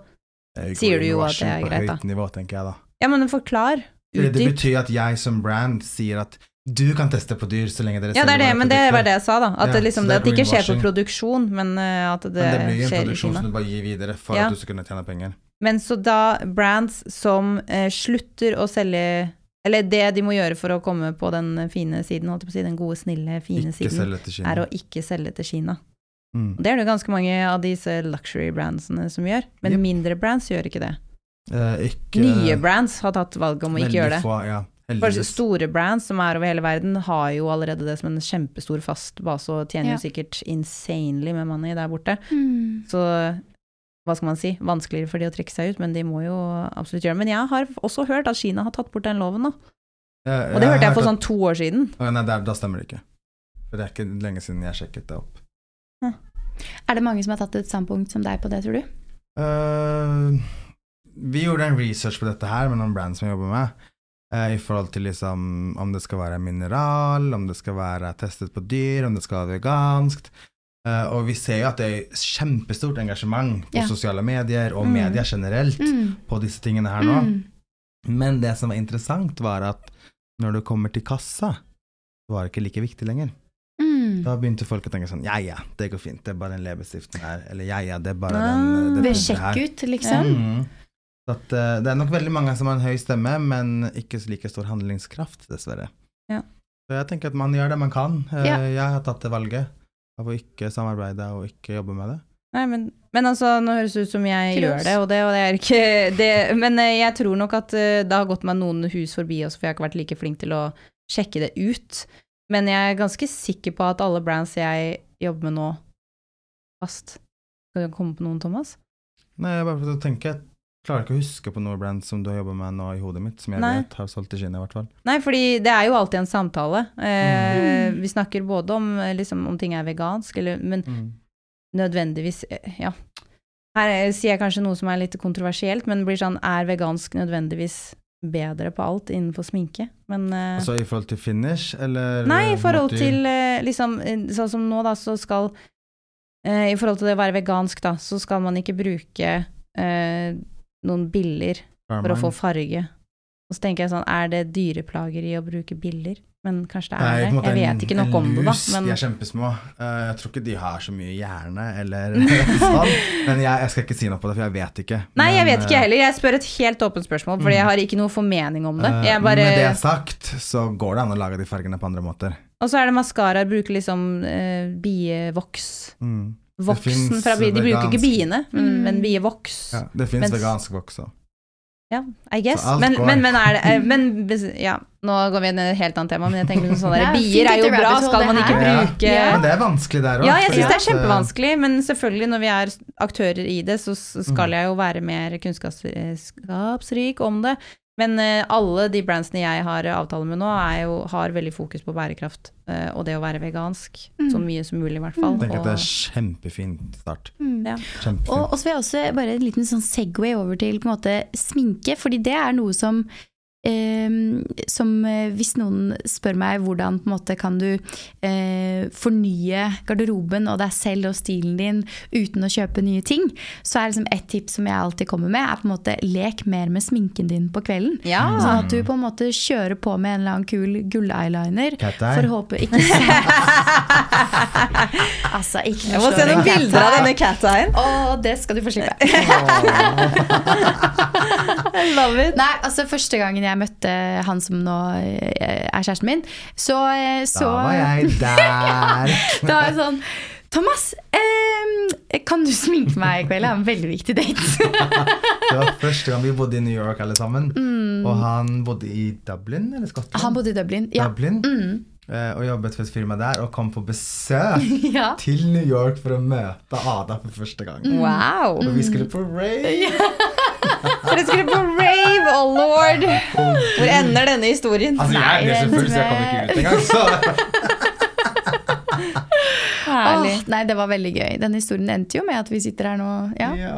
Speaker 1: er
Speaker 3: Sier du jo at det er greit,
Speaker 1: På
Speaker 3: da.
Speaker 1: høyt nivå, tenker jeg da.
Speaker 3: Ja, men forklar.
Speaker 1: Fordi det betyr at jeg som brand sier at du kan teste på dyr så lenge dere
Speaker 3: Ja, det er det, men det var det jeg sa, da. At,
Speaker 1: Ja,
Speaker 3: det, liksom,
Speaker 1: det
Speaker 3: at det ikke skjer på produksjon, men uh, at det,
Speaker 1: Men det blir en produksjon som du bare gir videre for
Speaker 3: Ja.
Speaker 1: at du skal kunne tjene penger.
Speaker 3: Men så da brands som uh, slutter å selge Eller det de må gjøre for å komme på den fine siden, holdt jeg på å si, den gode, snille, fine
Speaker 1: Ikke
Speaker 3: siden,
Speaker 1: Kina.
Speaker 3: er å ikke selge til Kina.
Speaker 1: Mm.
Speaker 3: Det er det ganske mange av disse luxury-brandsene som gjør, men
Speaker 1: Yep.
Speaker 3: mindre brands gjør ikke det.
Speaker 1: Eh, ikke
Speaker 3: Nye brands har tatt valget om å ikke gjøre det.
Speaker 1: Få, ja,
Speaker 3: For store brands som er over hele verden, har jo allerede det som en kjempestor fast base, og tjener
Speaker 2: Ja.
Speaker 3: jo sikkert insanely med money der borte.
Speaker 2: Mm.
Speaker 3: Så hva skal man si, vanskeligere for de å trekke seg ut, men de må jo absolutt gjøre det. Men jeg har også hørt at Kina har tatt bort den loven nå,
Speaker 1: Eh,
Speaker 3: og det hørte jeg for sånn to år siden.
Speaker 1: Å, Nei, der, da stemmer det ikke. For det er ikke lenge siden jeg sjekket det opp.
Speaker 2: Er det mange som har tatt et standpunkt som deg på det, tror du?
Speaker 1: Eh, vi gjorde en research på dette her med noen brands som jeg jobber med. eh, I forhold til liksom om det skal være mineral, om det skal være testet på dyr, om det skal være veganskt. Uh, og vi ser jo at det er kjempestort engasjement på
Speaker 2: Ja.
Speaker 1: sosiale medier og
Speaker 3: Mm.
Speaker 1: media generelt
Speaker 2: Mm.
Speaker 1: på disse tingene her nå.
Speaker 2: Mm.
Speaker 1: Men det som var interessant, var at når du kommer til kassa, så var det ikke like viktig lenger.
Speaker 2: Mm.
Speaker 1: Da begynte folk å tenke sånn Ja, ja, det går fint, det er bare den leppestiften her. Eller ja, ja, det er bare
Speaker 3: Ah.
Speaker 1: den det
Speaker 2: Ved
Speaker 1: pudret
Speaker 2: sjekk ut, liksom.
Speaker 1: Så at, uh, det er nok veldig mange som har en høy stemme, men ikke så like stor handlingskraft, dessverre.
Speaker 3: Ja.
Speaker 1: Så jeg tenker at man gjør det man kan. Uh,
Speaker 2: Ja.
Speaker 1: Jeg har tatt det valget av å ikke samarbeide og ikke jobbe med det.
Speaker 3: Nei, men, men altså, nå høres det ut som jeg
Speaker 2: Kudos.
Speaker 3: gjør det, og det, og det er ikke det, Men eh, jeg tror nok at det har gått meg noen hus forbi også, for jeg har ikke vært like flink til å sjekke det ut. Men jeg er ganske sikker på at alle brands jeg jobber med nå, fast Skal du komme på noen, Thomas?
Speaker 1: Nei, jeg bare prøvde å tenke. Jeg klarer ikke å huske på noe brand som du har jobba med nå i hodet mitt, som jeg
Speaker 3: Nei.
Speaker 1: vet har solgt i Kina, i hvert fall.
Speaker 3: Nei, fordi det er jo alltid en samtale. Eh,
Speaker 2: Mm.
Speaker 3: Vi snakker både om, liksom, om ting er vegansk, eller, men
Speaker 1: Mm.
Speaker 3: nødvendigvis eh, Ja. Her eh, sier jeg kanskje noe som er litt kontroversielt, men blir sånn Er vegansk nødvendigvis bedre på alt innenfor sminke? Men eh,
Speaker 1: Altså i forhold til finish, eller
Speaker 3: Nei, i forhold
Speaker 1: måter-
Speaker 3: til eh, liksom Sånn som nå, da, så skal eh, I forhold til det å være vegansk, da, så skal man ikke bruke eh, noen biller for å få farge. Og så tenker jeg sånn, er det dyreplageri å bruke biller? Men kanskje det er det. Jeg
Speaker 1: en-
Speaker 3: vet ikke nok om det, da. Men
Speaker 1: de er kjempesmå. Eh, jeg tror ikke de har så mye hjerne, eller sånn. Men jeg, jeg skal ikke si noe på det, for jeg vet ikke.
Speaker 3: Nei, jeg vet ikke
Speaker 1: eh,
Speaker 3: heller. Jeg spør et helt åpent spørsmål, fordi
Speaker 1: Mm.
Speaker 3: jeg har ikke noe formening om det.
Speaker 1: eh,
Speaker 3: Jeg bare...
Speaker 1: Med det sagt, så går det an å lage de fargene på andre måter.
Speaker 3: Og så er det maskaraer, bruker liksom uh, bievoks.
Speaker 1: Mm.
Speaker 3: Voksen fra bi. De bruker ikke biene, men,
Speaker 2: Mm.
Speaker 3: men bievoks.
Speaker 1: Ja, det fins vegansk voks òg.
Speaker 3: Ja, I guess. Men, men, men er det eh, men, Ja, nå går vi inn i et helt annet tema, men jeg tenker liksom sånn der,
Speaker 2: er
Speaker 3: Bier er jo bra, skal man ikke bruke
Speaker 2: Ja.
Speaker 1: Men det er vanskelig der òg.
Speaker 3: Ja, jeg syns det er kjempevanskelig, men selvfølgelig når vi er aktører i det, så skal
Speaker 1: Mm.
Speaker 3: jeg jo være mer kunnskapsrik om det. Men eh, alle de brandsene jeg har avtale med nå, er jo, har veldig fokus på bærekraft eh, og det å være vegansk.
Speaker 2: Mm.
Speaker 3: Så mye som mulig, i hvert fall.
Speaker 1: Jeg tenker at det er
Speaker 3: kjempefint
Speaker 1: kjempefin start.
Speaker 2: Mm.
Speaker 3: Ja.
Speaker 1: Kjempefint.
Speaker 2: Og, så vil jeg også bare en liten sånn segway over til på en måte sminke, fordi det er noe som som eh, hvis noen spør meg hvordan på en måte kan du eh, fornye garderoben og deg selv og stilen din uten å kjøpe nye ting, så er liksom et tips som jeg alltid kommer med, er på en måte lek mer med sminken din på kvelden.
Speaker 3: Ja.
Speaker 2: Sånn at du på en måte kjører på med en eller annen kul gull-eyeliner. For å håpe ikke Altså, ikke
Speaker 3: Jeg må se noen bilder av denne cat-eyen.
Speaker 2: Å, det skal du få slippe.
Speaker 3: Love it.
Speaker 2: Nei, altså første gangen jeg møtte han som nå eh, er kjæresten min, så, eh, så
Speaker 1: Da var jeg der.
Speaker 2: Da var jeg sånn Thomas, eh, kan du sminke meg i kveld? Jeg har en veldig viktig date.
Speaker 1: Det var første gang vi bodde i New York alle sammen. Og han bodde i Dublin, eller Skottland?
Speaker 2: Han bodde i Dublin. Ja.
Speaker 1: Dublin.
Speaker 2: Mm.
Speaker 1: Eh, Og jobbet for et firma der, og kom på besøk
Speaker 2: ja.
Speaker 1: til New York for å møte Ada for første gang.
Speaker 2: Mm.
Speaker 3: Wow.
Speaker 1: Og vi skulle på rave.
Speaker 3: Dere skulle på rave, oh lord. Hvor ender denne historien?
Speaker 1: Altså, jeg er så full, så jeg kom ikke ut engang. Så
Speaker 3: Herlig.
Speaker 2: Oh, nei, det var veldig gøy. Den historien endte jo med at vi sitter her nå ja,
Speaker 1: ja.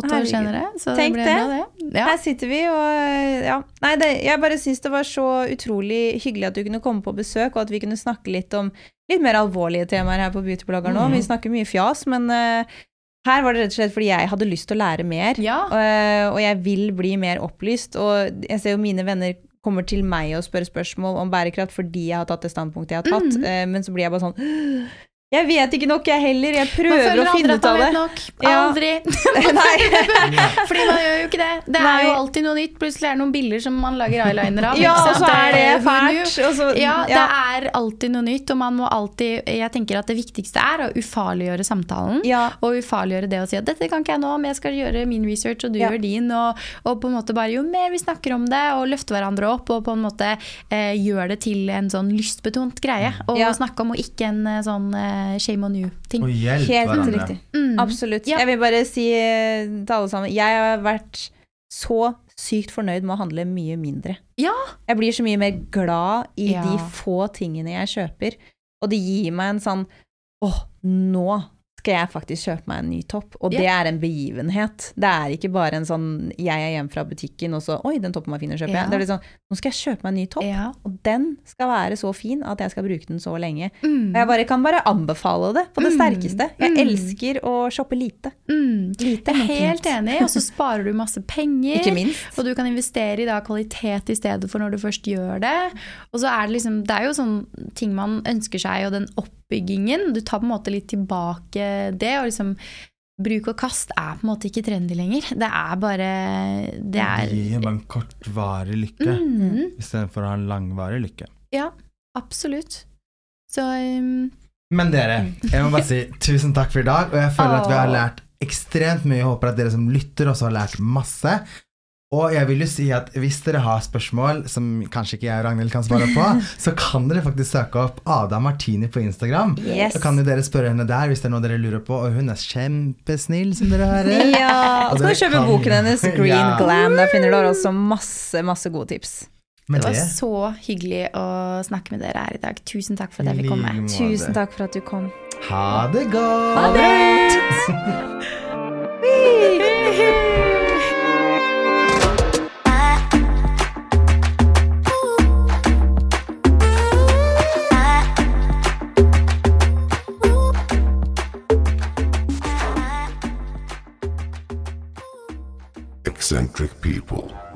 Speaker 2: Åtte år senere. Så det ble bra, det. Ja.
Speaker 3: Her sitter vi, og ja. Nei, det, jeg bare syns det var så utrolig hyggelig at du kunne komme på besøk, og at vi kunne snakke litt om litt mer alvorlige temaer her på Beautyblogger nå.
Speaker 1: Mm.
Speaker 3: Vi snakker mye fjas, men uh, her var det rett og slett fordi jeg hadde lyst til å lære mer.
Speaker 2: Ja.
Speaker 3: uh, og jeg vil bli mer opplyst. Og jeg ser jo mine venner kommer til meg og spør spørsmål om bærekraft fordi jeg har tatt det standpunktet jeg har tatt.
Speaker 2: mm.
Speaker 3: uh, men så blir jeg bare sånn Jeg vet ikke nok, jeg heller. Jeg prøver å finne ut av
Speaker 2: man
Speaker 3: det.
Speaker 2: vet nok. Aldri. Fordi man gjør jo ikke det. Det
Speaker 3: Nei.
Speaker 2: er jo alltid noe nytt. Plutselig er det noen bilder som man lager eyeliner av.
Speaker 3: Ja, og så er det fælt. så,
Speaker 2: Ja, det er alltid noe nytt, og man må alltid Jeg tenker at det viktigste er å ufarliggjøre samtalen.
Speaker 3: Ja.
Speaker 2: Og ufarliggjøre det å si at 'dette kan ikke jeg nå, men jeg skal gjøre min research, og du gjør din'. Og, og på en måte bare jo mer vi snakker om det, og løfter hverandre opp, og på en måte eh, gjør det til en sånn lystbetont greie å snakke om, og ikke en eh, sånn eh, shame on you-ting.
Speaker 3: Helt
Speaker 1: hverandre.
Speaker 3: riktig.
Speaker 2: Mm.
Speaker 3: Absolutt.
Speaker 2: Ja.
Speaker 3: Jeg vil bare si eh, til alle sammen Jeg har vært så sykt fornøyd med å handle mye mindre.
Speaker 2: Ja.
Speaker 3: Jeg blir så mye mer glad i
Speaker 2: Ja.
Speaker 3: de få tingene jeg kjøper, og det gir meg en sånn åh, nå skal jeg faktisk kjøpe meg en ny topp. Og det er en begivenhet. Det er ikke bare en sånn jeg er hjemme fra butikken og så oi, den toppen var fin, den kjøper
Speaker 2: Ja.
Speaker 3: jeg. Det er litt sånn nå skal jeg kjøpe meg en ny topp, og den skal være så fin at jeg skal bruke den så lenge.
Speaker 2: Mm.
Speaker 3: Og jeg bare, kan bare anbefale det på det
Speaker 2: Mm.
Speaker 3: sterkeste. Jeg
Speaker 2: Mm.
Speaker 3: elsker å shoppe lite.
Speaker 2: Mm.
Speaker 3: Lite,
Speaker 2: Jeg er helt enig, og så sparer du masse penger.
Speaker 3: Ikke minst.
Speaker 2: Og du kan investere i da kvalitet i stedet for når du først gjør det. Og så er det liksom, det er jo sånn ting man ønsker seg, og den oppbyggingen. Du tar på en måte litt tilbake det. og liksom Bruk og kast er på en måte ikke trendy lenger. Det er bare Det er
Speaker 1: gir bare en kortvarig lykke,
Speaker 2: mm.
Speaker 1: istedenfor å ha en langvarig lykke.
Speaker 2: Ja, absolutt. Så um,
Speaker 1: Men dere, jeg må bare si tusen takk for i dag, og jeg føler at vi har lært ekstremt mye. Jeg håper at dere som lytter også har lært masse. Og jeg vil jo si at hvis dere har spørsmål som kanskje ikke jeg og Ragnhild kan svare på, så kan dere faktisk søke opp Ada Martini på Instagram.
Speaker 3: Yes.
Speaker 1: Så kan jo dere spørre henne der hvis det er noe dere lurer på, og hun er kjempesnill, som dere hører.
Speaker 3: Ja, og så kan du kjøpe
Speaker 1: kan-
Speaker 3: boken hennes, Green
Speaker 1: Ja.
Speaker 3: Glam. Der finner du også masse, masse gode tips.
Speaker 1: Med
Speaker 2: det var
Speaker 1: det,
Speaker 2: så hyggelig å snakke med dere her i dag. Tusen takk for at jeg fikk komme.
Speaker 3: Tusen takk for at du kom.
Speaker 1: Ha det godt!
Speaker 3: Ha det!
Speaker 5: Eccentric people.